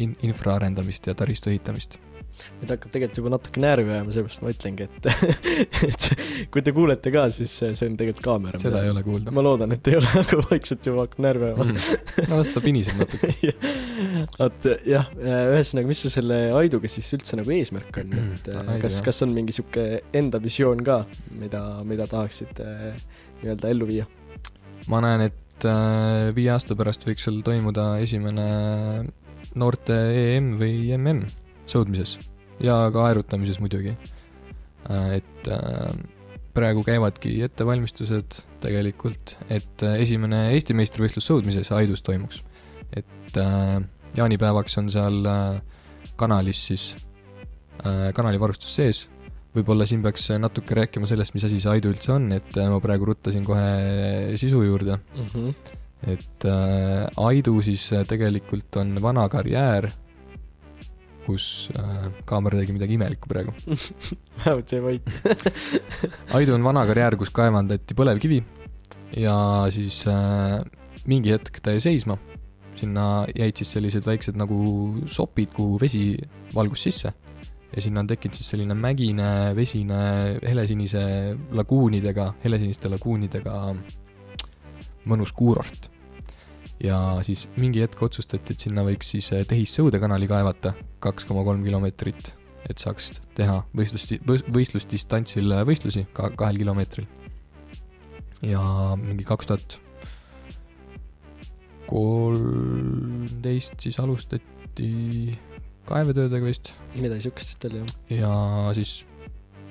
in-, infra arendamist ja taristu ehitamist. Nüüd hakkab tegelikult juba natuke närvi ajama, sellepärast ma ütlengi, et et kui te kuulete ka, siis see on tegelikult kaamera. seda ei ole kuulda. ma loodan, et ei ole, aga vaikselt juba hakkab närvi ajama. Mm.. no las ta piniseb natuke. Vot jah, ühesõnaga, mis sul selle Aiduga siis üldse nagu eesmärk on, et Aidu, kas, kas on mingi sihuke enda visioon ka, mida, mida tahaksid nii-öelda ellu viia? ma näen, et äh, viie aasta pärast võiks seal toimuda esimene noorte EM või MM sõudmises ja ka aerutamises muidugi. Äh, et äh, praegu käivadki ettevalmistused tegelikult, et äh, esimene Eesti meistrivõistlus sõudmises Aidus toimuks. et jaanipäevaks on seal kanalis siis, kanalivarustus sees, võib-olla siin peaks natuke rääkima sellest, mis asi see Aidu üldse on, et ma praegu ruttasin kohe sisu juurde mm. -hmm. Et Aidu siis tegelikult on vana karjäär kus äh, kaamera tegi midagi imelikku praegu. Vähemalt jäi vait Aidu on vana karjäär, kus kaevandati põlevkivi ja siis äh, mingi hetk ta jäi seisma. sinna jäid siis sellised väiksed nagu sopid, kuhu vesi valgus sisse. Ja sinna on tekkinud siis selline mägine, vesine, helesinise laguunidega, helesiniste laguunidega mõnus kuurort ja siis mingi hetk otsustati, et sinna võiks siis eh, Tehis-Sõude kanali kaevata, kaks koma kolm kilomeetrit, et saaks teha võistlust, võistlusdistantsil eh, võistlusi ka kahel kilomeetril. ja mingi kaks tuhat kolmteist siis alustati kaevetöödega vist. midagi siukest oli, jah. ja siis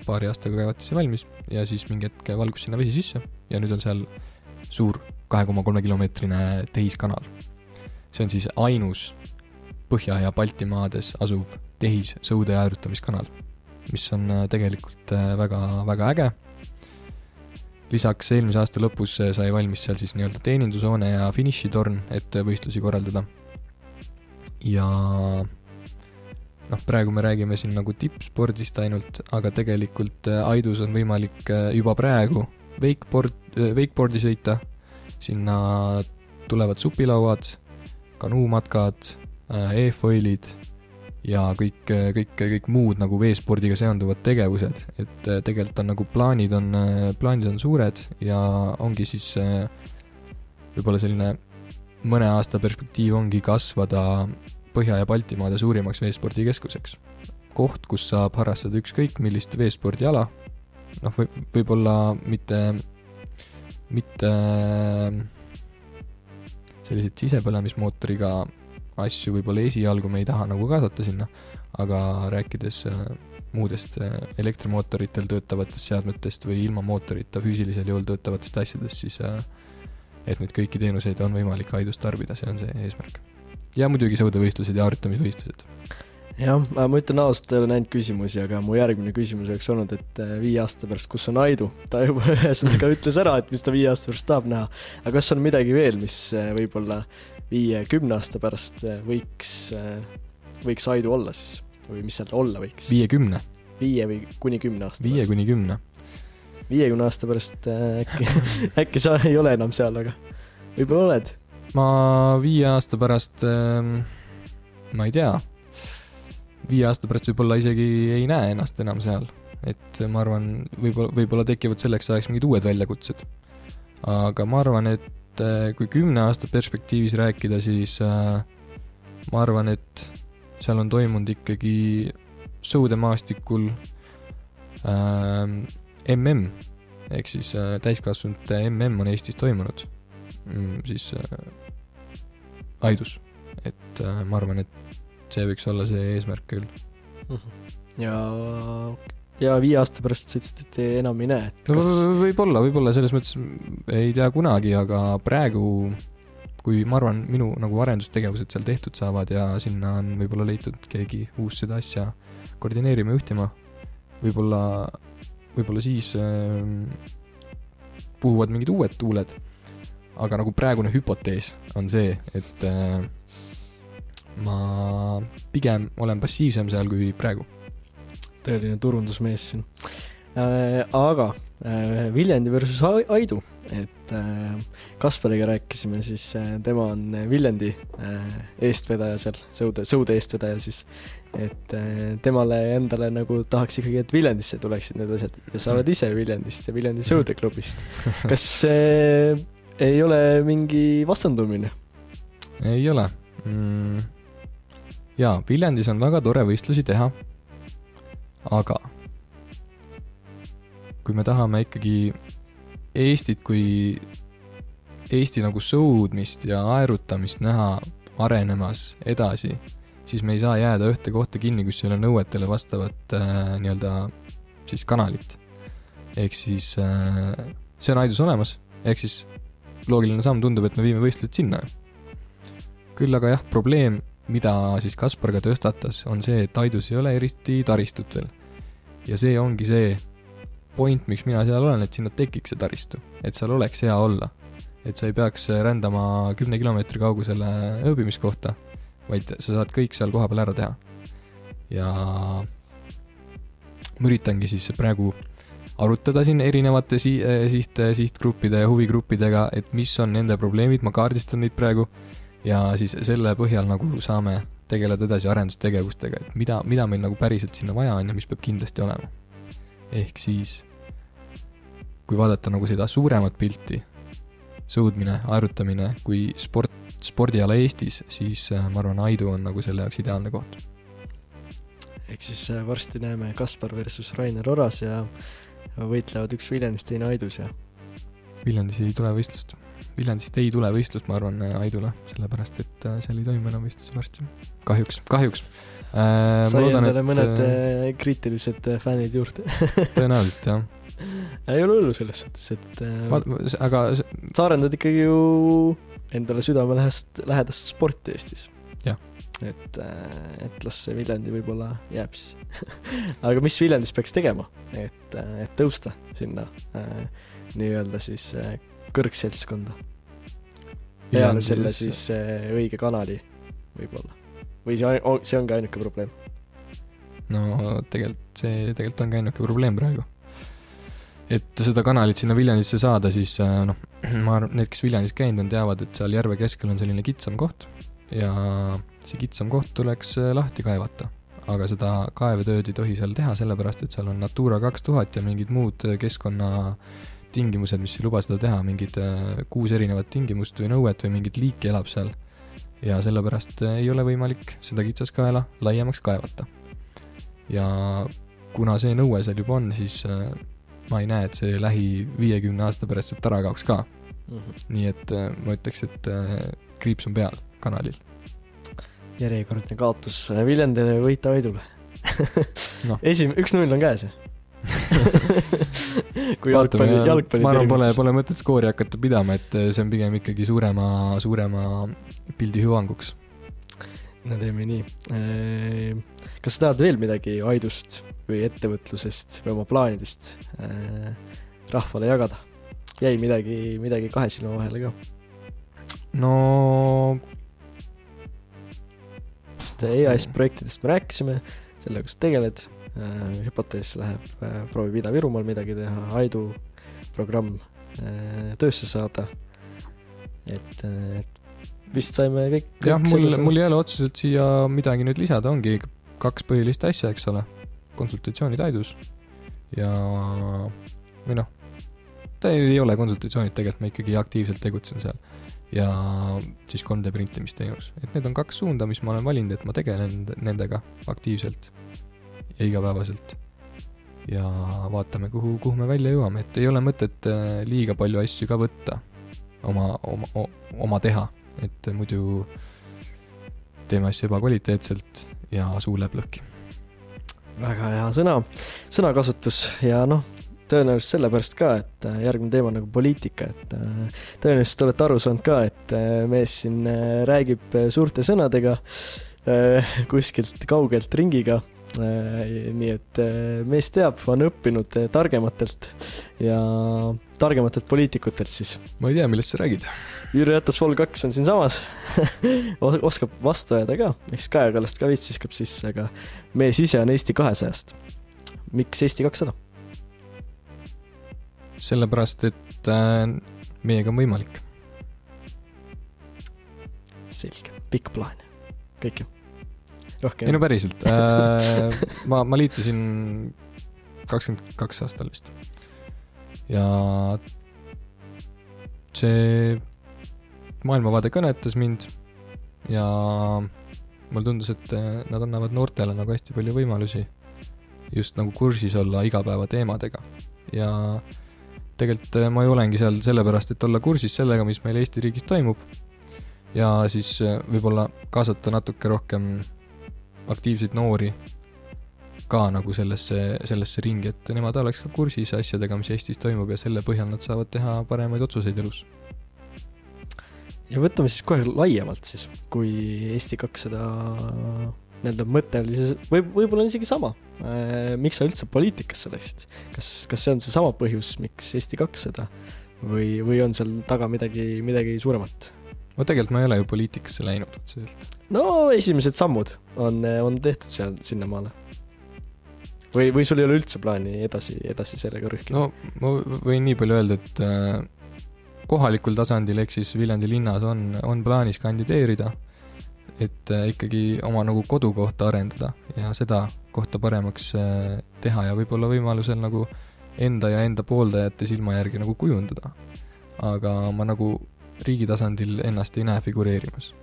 paari aastaga kaevati see valmis ja siis mingi hetk valgus sinna vesi sisse ja nüüd on seal suur kahe koma kolme kilomeetrine tehiskanal. see on siis ainus Põhja- ja Baltimaades asuv tehissõude ja aerutamiskanal, mis on äh, tegelikult äh, väga, väga äge. lisaks eelmise aasta lõpus äh, sai valmis seal siis nii-öelda teenindushoone ja finišitorn, et võistlusi korraldada. ja noh, praegu me räägime siin nagu tippspordist ainult, aga tegelikult Aidus on võimalik juba praegu wakeboard, wakeboardi sõita sinna tulevad supilauad, kanuumatkad, e-foilid ja kõik, kõik, kõik muud nagu veespordiga seonduvad tegevused, et äh, tegelikult on nagu plaanid on, plaanid on suured ja ongi siis võib-olla selline mõne aasta perspektiiv ongi kasvada Põhja- ja Baltimaade suurimaks veespordikeskuseks. koht, kus saab harrastada ükskõik millist veespordiala, noh, võib, võib-olla mitte, mitte selliseid sisepõlemismootoriga asju võib-olla esialgu me ei taha nagu kaasata sinna, aga rääkides äh, muudest äh, elektrimootoritel töötavatest seadmetest või ilma mootorita füüsilisel jõul töötavatest asjadest, siis äh, et neid kõiki teenuseid on võimalik Aidus tarbida, see on see eesmärk. ja muidugi sõudevõistlused ja harjutamisvõistlused jah, ma ütlen ausalt, ei ole näinud küsimusi, aga mu järgmine küsimus oleks olnud, et viie aasta pärast, kus on Aidu? ta juba ühesõnaga ütles ära, et mis ta viie aasta pärast tahab näha. aga kas on midagi veel, mis võib-olla viie-kümne aasta pärast äh, võiks, äh, võiks Aidu olla siis või mis seal olla võiks? viiekümne? viie või kuni kümne aasta viie kuni kümne. viiekümne aasta pärast äh, äkki äkki sa ei ole enam seal, aga võib-olla oled? ma viie aasta pärast äh,, ma ei tea, viie aasta pärast võib-olla isegi ei näe ennast enam seal. et ma arvan, võib-olla, võib-olla tekivad selleks ajaks mingid uued väljakutsed. aga ma arvan, et et äh, kui kümne aasta perspektiivis rääkida, siis äh, ma arvan, et seal on toimunud ikkagi sõudemaastikul äh, MM ehk siis äh, täiskasvanute MM on Eestis toimunud mm,, siis äh, Aidus. et äh, ma arvan, et see võiks olla see eesmärk küll. Mhm. ja ja viie aasta pärast sa ütlesid, et enam ei näe, et kas no, võib-olla, võib-olla selles mõttes ei tea kunagi, aga praegu kui ma arvan, minu nagu arendustegevused seal tehtud saavad ja sinna on võib-olla leitud keegi uus seda asja koordineerima, juhtima, võib-olla, võib-olla siis äh, puhuvad mingid uued tuuled. aga nagu praegune hüpotees on see, et äh, ma pigem olen passiivsem seal kui praegu tõeline turundusmees siin äh,. aga äh, Viljandi versus Aidu, et äh, Kaspariga rääkisime, siis äh, tema on Viljandi äh, eestvedaja seal, sõude, sõude eestvedaja siis. et äh, temale endale nagu tahaks ikkagi, et Viljandisse tuleksid need asjad ja sa oled ise Viljandist ja Viljandi sõudeklubist. kas see äh, ei ole mingi vastandumine? ei ole mm jaa, Viljandis on väga tore võistlusi teha aga kui me tahame ikkagi Eestit kui Eesti nagu sõudmist ja aerutamist näha arenemas edasi, siis me ei saa jääda ühte kohta kinni, kus ei ole nõuetele vastavat äh, nii-öelda siis kanalit. ehk siis äh, see on Aidus olemas, ehk siis loogiline samm tundub, et me viime võistlused sinna. küll aga jah, probleem mida siis Kaspar ka tõstatas, on see, et Aidus ei ole eriti taristut veel. ja see ongi see point, miks mina seal olen, et sinna tekiks see taristu, et seal oleks hea olla. et sa ei peaks rändama kümne kilomeetri kaugusele ööbimiskohta, vaid sa saad kõik seal kohapeal ära teha. ja ma üritangi siis praegu arutada siin erinevate si-, siht, sihtgruppide ja huvigruppidega, et mis on nende probleemid, ma kaardistan neid praegu ja siis selle põhjal nagu saame tegeleda edasi arendustegevustega, et mida, mida meil nagu päriselt sinna vaja on ja mis peab kindlasti olema. ehk siis, kui vaadata nagu seda suuremat pilti, sõudmine, aerutamine kui sport, spordiala Eestis, siis äh, ma arvan, Aidu on nagu selle jaoks ideaalne koht. ehk siis äh, varsti näeme Kaspar versus Rainer Oras ja võitlevad üks Viljandis, teine Aidus ja Viljandis ei tule võistlust Viljandist ei tule võistlust, ma arvan, Aidule, sellepärast et äh, seal ei toimu enam võistlusi varsti. kahjuks, kahjuks äh,. sai loodan, endale et... mõned äh, äh kriitilised fännid juurde tõenäoliselt, jah. ei ole hullu selles suhtes, et äh, aga sa arendad ikkagi ju endale südamelähedast, lähedast sporti Eestis. et, et las see Viljandi võib-olla jääb siis aga mis Viljandis peaks tegema, et, et tõusta sinna äh, nii-öelda siis äh, kõrgseltskonda. peale selle siis äh, õige kanali võib-olla. või see, see ongi ainuke probleem? no tegelikult see tegelikult ongi ainuke probleem praegu. et seda kanalit sinna Viljandisse saada, siis äh, noh, ma arvan, need, kes Viljandis käinud on, teavad, et seal järve keskel on selline kitsam koht ja see kitsam koht tuleks äh, lahti kaevata. aga seda kaevetööd ei tohi seal teha, sellepärast et seal on Natura kaks tuhat ja mingid muud äh, keskkonnatingimused, mis ei luba seda teha, mingid äh, kuus erinevat tingimust või nõuet või mingit liiki elab seal. ja sellepärast ei ole võimalik seda kitsaskaela laiemaks kaevata. ja kuna see nõue seal juba on, siis ma ei näe, et see lähi viiekümne aasta pärast sealt ära kaoks ka mm. -hmm. nii et ma ütleks, et kriips on peal kanalil järjekordne kaotus Viljandile võita Aidule no.. esim-, üks-null on käes ju kui jalgpalli, jalgpalli ma arvan, pole, pole mõtet skoori hakata pidama, et see on pigem ikkagi suurema, suurema pildi hüvanguks. no teeme nii. Kas sa tahad veel midagi Aidust või ettevõtlusest või oma plaanidest rahvale jagada? jäi midagi, midagi kahe silma vahele ka? no sest EAS projektidest me rääkisime, sellega sa tegeled, hüpotees läheb, äh, proovib Ida-Virumaal midagi teha, Aidu programm äh, töösse saada. et, et vist saime kõik, jah, mul, mul ei ole otseselt siia midagi nüüd lisada, ongi kaks põhilist asja, eks ole. konsultatsioonid Aidus ja, või noh, ta ei ole konsultatsioonid, tegelikult ma ikkagi aktiivselt tegutsen seal ja siis 3D printimisteenus, et need on kaks suunda, mis ma olen valinud, et ma tegelen nendega aktiivselt ja igapäevaselt. ja vaatame, kuhu, kuhu me välja jõuame, et ei ole mõtet äh, liiga palju asju ka võtta oma, oma, oma teha, et muidu teeme asju ebakvaliteetselt ja suu läheb lõhki. väga hea sõna, sõnakasutus ja noh tõenäoliselt sellepärast ka, et äh, järgmine teema on nagu poliitika, et äh, tõenäoliselt olete aru saanud ka, et mees siin räägib suurte sõnadega kuskilt kaugelt ringiga. Nii et mees teab, on õppinud targematelt ja targematelt poliitikutelt siis. ma ei tea, millest sa räägid. Jüri Ratas Vol kaks on siinsamas oskab vastu ajada ka, eks Kaja Kallast ka veits viskab sisse, aga mees ise on Eesti kahesajast. miks Eesti kakssada? sellepärast, et äh, meiega on võimalik. selge, pikk plaan, kõik ju, rohkem. ei no päriselt äh, ma, ma liitusin kakskümmend kaks aastal vist. ja see maailmavaade kõnetas mind ja mulle tundus, et äh, nad annavad noortele nagu hästi palju võimalusi just nagu kursis olla igapäevateemadega ja tegelikult äh, ma ju olengi seal sellepärast, et olla kursis sellega, mis meil Eesti riigis toimub ja siis äh, võib-olla kaasata natuke rohkem aktiivseid noori ka nagu sellesse, sellesse ringi, et nemad oleks ka kursis asjadega, mis Eestis toimub ja selle põhjal nad saavad teha paremaid otsuseid elus. ja võtame siis kohe laiemalt siis, kui Eesti kakssada nii-öelda mõte oli see, või võib-olla isegi sama. Äh, miks sa üldse poliitikasse läksid? kas, kas see on seesama põhjus, miks Eesti kakssada või, või on seal taga midagi, midagi suuremat? No tegelikult ma ei ole ju poliitikasse läinud otseselt. no esimesed sammud on, on tehtud seal, sinnamaale. või, või sul ei ole üldse plaani edasi, edasi sellega rühkida? no ma võin nii palju öelda, et äh, kohalikul tasandil ehk siis Viljandi linnas on, on plaanis kandideerida et äh, ikkagi oma nagu kodukohta arendada ja seda kohta paremaks äh, teha ja võib-olla võimalusel nagu enda ja enda pooldajate silma järgi nagu kujundada. aga ma nagu riigi tasandil ennast ei näe figureerimas.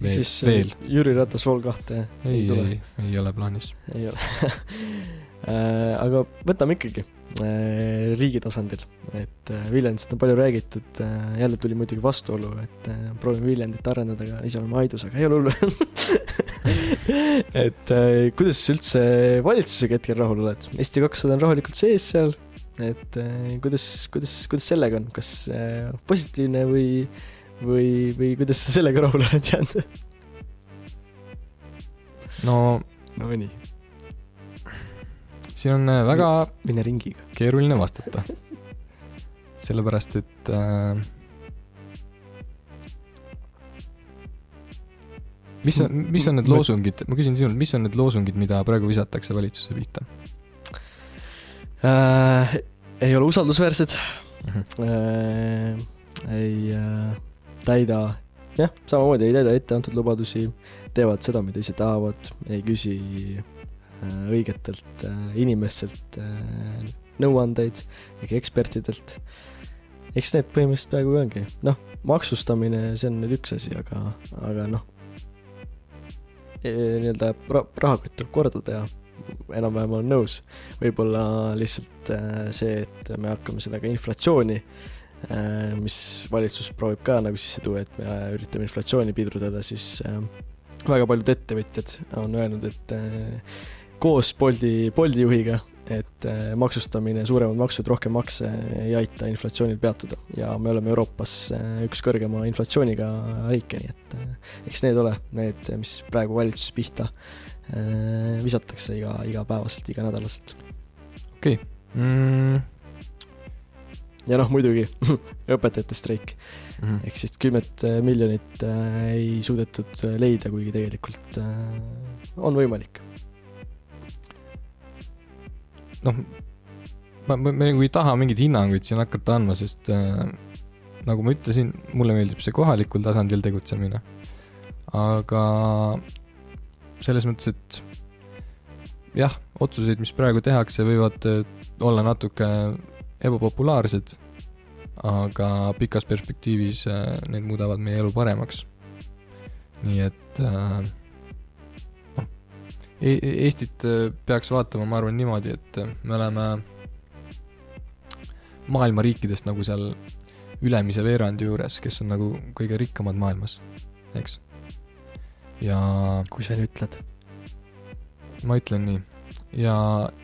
ehk siis äh, veel. Jüri Ratas Vol kahte ei, ei tule? ei, ei ole plaanis. ei ole aga võtame ikkagi Äh, riigi tasandil, et äh, Viljandist on palju räägitud, äh, jälle tuli muidugi vastuolu, et proovime Viljandit arendada, aga ise oleme Aidus, aga ei ole hullu et kuidas sa üldse valitsusega hetkel rahul oled? Eesti kakssada on rahulikult sees seal, et kuidas, kuidas, kuidas sellega on, kas positiivne või, või, või kuidas sa sellega rahule oled jäänud? no no nii siin on äh, väga mine ringiga. keeruline vastata. sellepärast, et äh, mis on, mis on need loosungid, ma küsin sinult, mis on need loosungid, mida praegu visatakse valitsuse pihta äh,? ei ole usaldusväärsed mm, -hmm. äh, ei äh, täida jah, samamoodi ei täida ette antud lubadusi, teevad seda, mida ise tahavad, ei küsi äh, õigetelt äh, inimestelt äh, nõuandeid ega ekspertidelt. eks need põhimõtteliselt peaaegu ongi, noh, maksustamine, see on nüüd üks asi, aga, aga noh, nii-öelda ra- rahakott tuleb korda teha, enam-vähem olen nõus. võib-olla lihtsalt äh, see, et me hakkame seda ka inflatsiooni äh, mis valitsus proovib ka nagu sisse tuua, et me üritame inflatsiooni pidurdada, siis äh, väga paljud ettevõtjad on öelnud, et koos Bolti, Bolti juhiga, et maksustamine, suuremad maksud, rohkem makse ei aita inflatsioonil peatuda ja me oleme Euroopas üks kõrgema inflatsiooniga riike, nii et eks need ole need, mis praegu valitsuse pihta äh, visatakse iga, igapäevaselt, iganädalaselt. okei okay. mm,. ja noh, muidugi õpetajate streik, Mm ehk siis kümmet äh, miljonit äh, ei suudetud äh, leida, kuigi tegelikult äh, on võimalik. noh, ma, ma, ma nagu ei taha mingeid hinnanguid siin hakata andma, sest äh, nagu ma ütlesin, mulle meeldib see kohalikul tasandil tegutsemine. aga selles mõttes, et jah, otsuseid, mis praegu tehakse, võivad äh, olla natuke ebapopulaarsed, aga pikas perspektiivis äh, need muudavad meie elu paremaks. nii et äh, noh, Eestit äh, peaks vaatama, ma arvan niimoodi, et me oleme maailma riikidest nagu seal ülemise veerandi juures, kes on nagu kõige rikkamad maailmas, eks. Ja kui sa ütled. ma ütlen nii. ja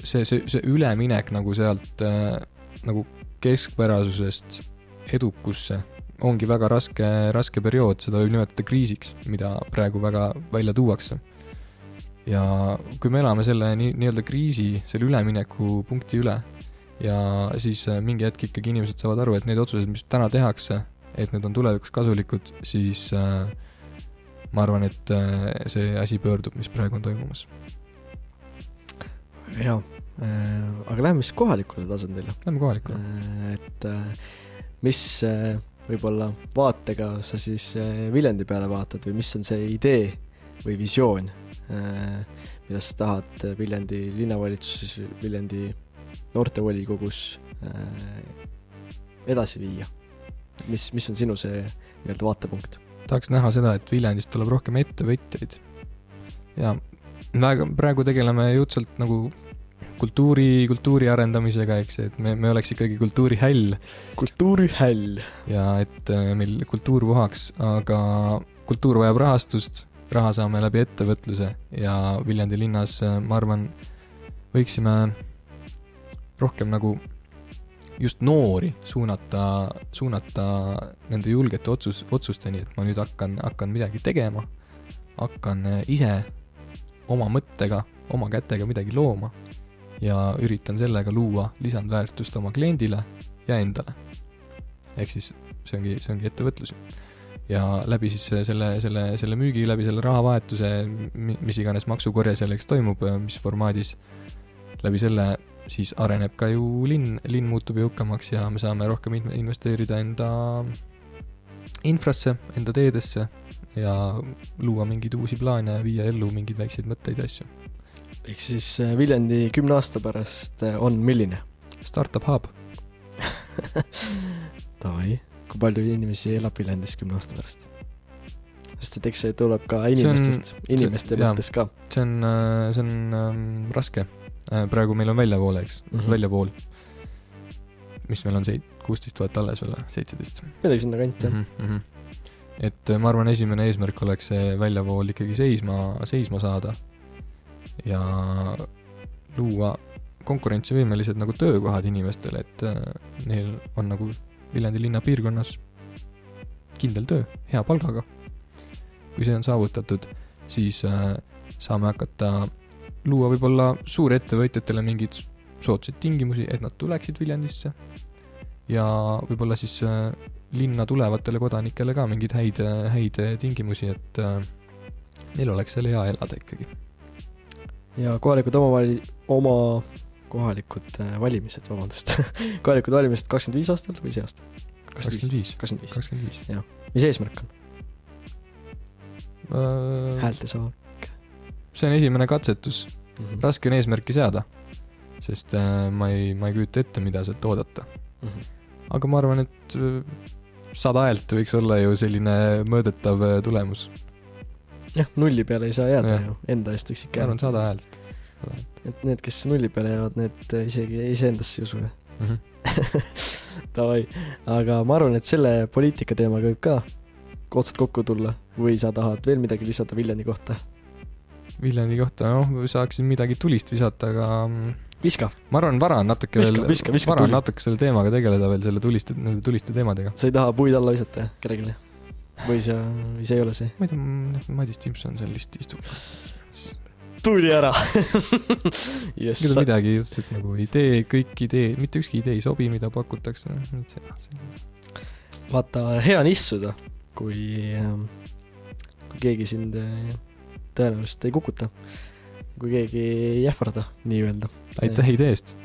see, see, see üleminek nagu sealt äh, nagu keskpärasusest edukusse ongi väga raske, raske periood, seda võib nimetada kriisiks, mida praegu väga välja tuuakse. ja kui me elame selle nii, nii-öelda kriisi, selle üleminekupunkti üle ja siis äh, mingi hetk ikkagi inimesed saavad aru, et need otsused, mis täna tehakse, et need on tulevikus kasulikud, siis äh, ma arvan, et äh, see asi pöördub, mis praegu on toimumas. jaa, aga lähme siis kohalikule tasandile. Lähme kohalikule. et äh, mis äh, võib-olla vaatega sa siis äh, Viljandi peale vaatad või mis on see idee või visioon, mida sa tahad äh, Viljandi linnavalitsuses, Viljandi noortevolikogus äh, edasi viia? mis, mis on sinu see nii-öelda vaatepunkt? Tahaks näha seda, et Viljandist tuleb rohkem ettevõtjaid. ja väga, praegu tegeleme jõudsalt nagu kultuuri, kultuuri arendamisega, eks, et me, me oleks ikkagi kultuurihäll kultuurihäll. ja et äh, meil kultuur vohaks, aga kultuur vajab rahastust, raha saame läbi ettevõtluse ja Viljandi linnas, ma arvan, võiksime rohkem nagu just noori suunata, suunata nende julgete otsus, otsusteni, et ma nüüd hakkan, hakkan midagi tegema, hakkan äh, ise oma mõttega, oma kätega midagi looma ja üritan sellega luua lisandväärtust oma kliendile ja endale. ehk siis see ongi, see ongi ettevõtlus. ja läbi siis selle, selle, selle müügi, läbi selle rahavahetuse, mis iganes maksukorje selleks toimub, mis formaadis, läbi selle siis areneb ka ju linn, linn muutub jõukamaks ja me saame rohkem in- investeerida enda infrasse, enda teedesse ja luua mingeid uusi plaane ja viia ellu mingeid väikseid mõtteid ja asju. ehk siis äh, Viljandi kümne aasta pärast äh, on milline? Startup Hub, Davai, kui palju inimesi elab Viljandis kümne aasta pärast? sest et eks see tuleb ka inimestest, inimeste see- mõttes ka. see on, see on ähm, raske. Praegu meil on väljavool, eks mm. -hmm. väljavool. mis meil on seit-, kuusteist tuhat alles või, seitseteist midagi sinnakanti jah. mm. -hmm. et äh, ma arvan, esimene eesmärk oleks see väljavool ikkagi seisma, seisma saada ja luua konkurentsivõimelised nagu töökohad inimestele, et äh, neil on nagu Viljandi linna piirkonnas kindel töö, hea palgaga. kui see on saavutatud, siis äh, saame hakata luua võib-olla suurettevõtjatele mingeid soodsaid tingimusi, et nad tuleksid Viljandisse ja võib-olla siis äh, linna tulevatele kodanikele ka mingeid häid, häid tingimusi, et äh, neil oleks seal hea elada ikkagi. ja kohalikud omavali-, oma kohalikud äh, valimised, vabandust, kohalikud valimised kakskümmend viis aastal või see aasta? kakskümmend viis, kakskümmend viis. viis. mis eesmärk on? äh, häältesaak see on esimene katsetus, mm. -hmm. raske on eesmärki seada, sest äh, ma ei, ma ei kujuta ette, mida sealt oodata. Mm -hmm. aga ma arvan, et äh, sada häält võiks olla ju selline mõõdetav äh, tulemus. jah, nulli peale ei saa jääda Jah. ju, enda eest võiks ma ikka arvan, jääda. sada häält. et need, kes nulli peale jäävad, need isegi iseendasse ei usu ju. Mhm. Davai, aga ma arvan, et selle poliitika teemaga võib ka otsad kokku tulla või sa tahad veel midagi lisada Viljandi kohta? Viljandi kohta, noh, saaksin midagi tulist visata, aga mm, viska, ma arvan, vara on natuke Viska, veel vara on tuli. natuke selle teemaga tegeleda veel, selle tuliste, nende tuliste teemadega. sa ei taha puid alla visata jah, kellelegi? või sa, või see ei ole see? ma ei tea, Madis Timpson seal vist istub. tuli ära ega jess ta, midagi lihtsalt nagu idee, kõik idee, mitte ükski idee ei sobi, mida pakutakse. vaata, hea on istuda, kui, kui keegi sind äh, tõenäoliselt ei kukuta. kui keegi ei ähvarda nii-öelda. aitäh idee eest.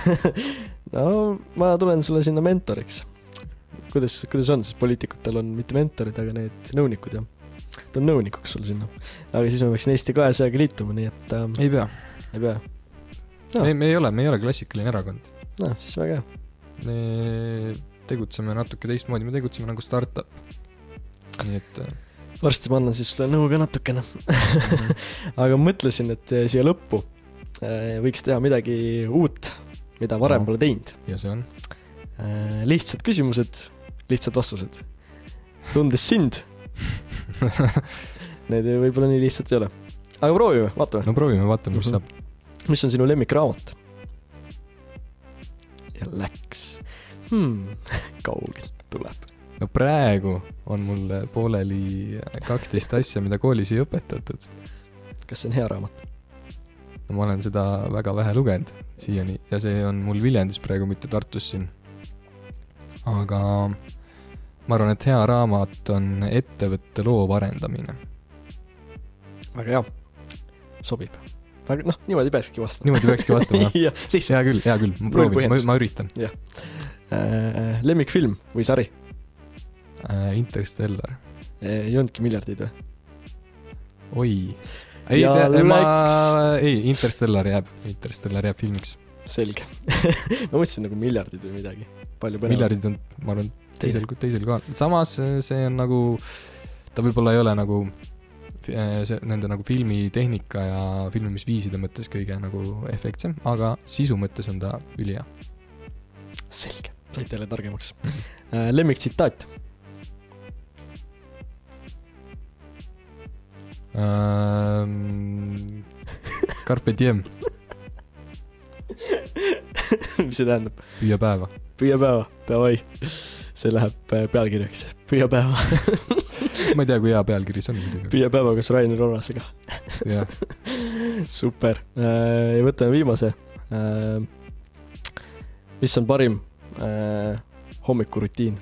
no ma tulen sulle sinna mentoriks. kuidas, kuidas on siis, poliitikutel on mitte mentorid, aga need nõunikud jah? ta on nõunikuks sul sinna. aga siis ma peaksin Eesti kahesajaga liituma, nii et äh, ei pea. ei pea. Jaa. me, me ei ole, me ei ole klassikaline erakond. noh, siis väga hea. me tegutseme natuke teistmoodi, me tegutseme nagu startup. nii et äh, varsti ma annan siis sulle nõu ka natukene. aga mõtlesin, et äh, siia lõppu äh, võiks teha midagi uut, mida varem No. pole teinud. ja see on lihtsad küsimused, lihtsad vastused. tundes sind, need võib-olla nii lihtsad ei ole. aga proovime, vaatame. no proovime, vaatame, mis Mhm. saab. mis on sinu lemmikraamat? ja läks hmm. kaugelt tuleb. No praegu on mul pooleli kaksteist asja, mida koolis ei õpetatud. kas see on hea raamat? no ma olen seda väga vähe lugenud siiani ja see on mul Viljandis praegu, mitte Tartus siin. aga ma arvan, et hea raamat on ettevõtte loov arendamine. väga hea, sobib. aga noh, niimoodi peakski vastama. niimoodi peakski vastama, jah? jah, hea küll, hea küll, ma proovin, ma, ma üritan äh,. lemmikfilm või sari? äh,. Interstellar, ei olnudki miljardid või? oi. ei Ja, ma läks-, ei, Interstellar jääb, Interstellar jääb filmiks. selge ma mõtlesin nagu miljardid või midagi. palju põnevam. miljardid on, ma arvan, teisel, teisel kohal, samas äh, see on nagu, ta võib-olla ei ole nagu äh, see nende nagu filmitehnika ja filmimisviiside mõttes kõige nagu efektsem, aga sisu mõttes on ta ülihea. selge, saite jälle targemaks Mhm. äh,. lemmiktsitaat? Ähm, Carpe diem, mis see tähendab? püüa päeva. püüa päeva, davai. see läheb äh, pealkirjaks, püüa päeva. ma ei tea, kui hea pealkiri see on muidugi. püüa päeva koos Rainer Orasega. jah, super, ja võtame viimase. mis on parim äh, hommikurutiin?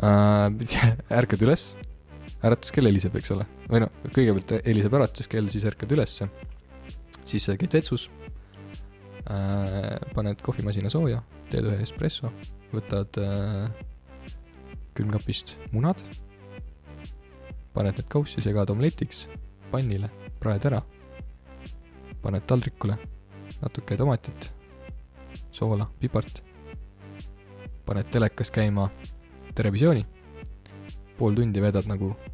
Äh, ärkad üles, äratuskell heliseb, eks ole, või noh, kõigepealt heliseb äratuskell, siis ärkad ülesse, siis sa käid vetsus, paned kohvimasina sooja, teed ühe espresso, võtad äh, külmkapist munad, paned need kaussi, segad omletiks, pannile, praed ära, paned taldrikule natuke tomatit, soola, pipart, paned telekas käima Terevisiooni, pool tundi vedad nagu äh,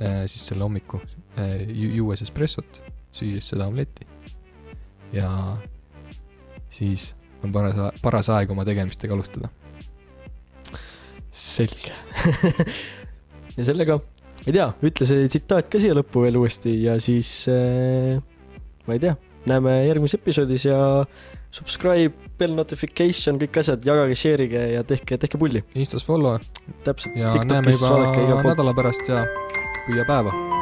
siis selle hommiku äh,, juues espressot, süües seda omletti ja siis on paras, paras aeg oma tegemistega alustada. selge ja sellega, ma ei tea, ütle see tsitaat ka siia lõppu veel uuesti ja siis äh, ma ei tea, näeme järgmises episoodis ja subscribe, bell notification, kõik asjad, jagage, share ige ja tehke, tehke pulli. Instas follow täpselt, ja näeme TikTokis juba igalt poolt. nädala pärast ja püüa päeva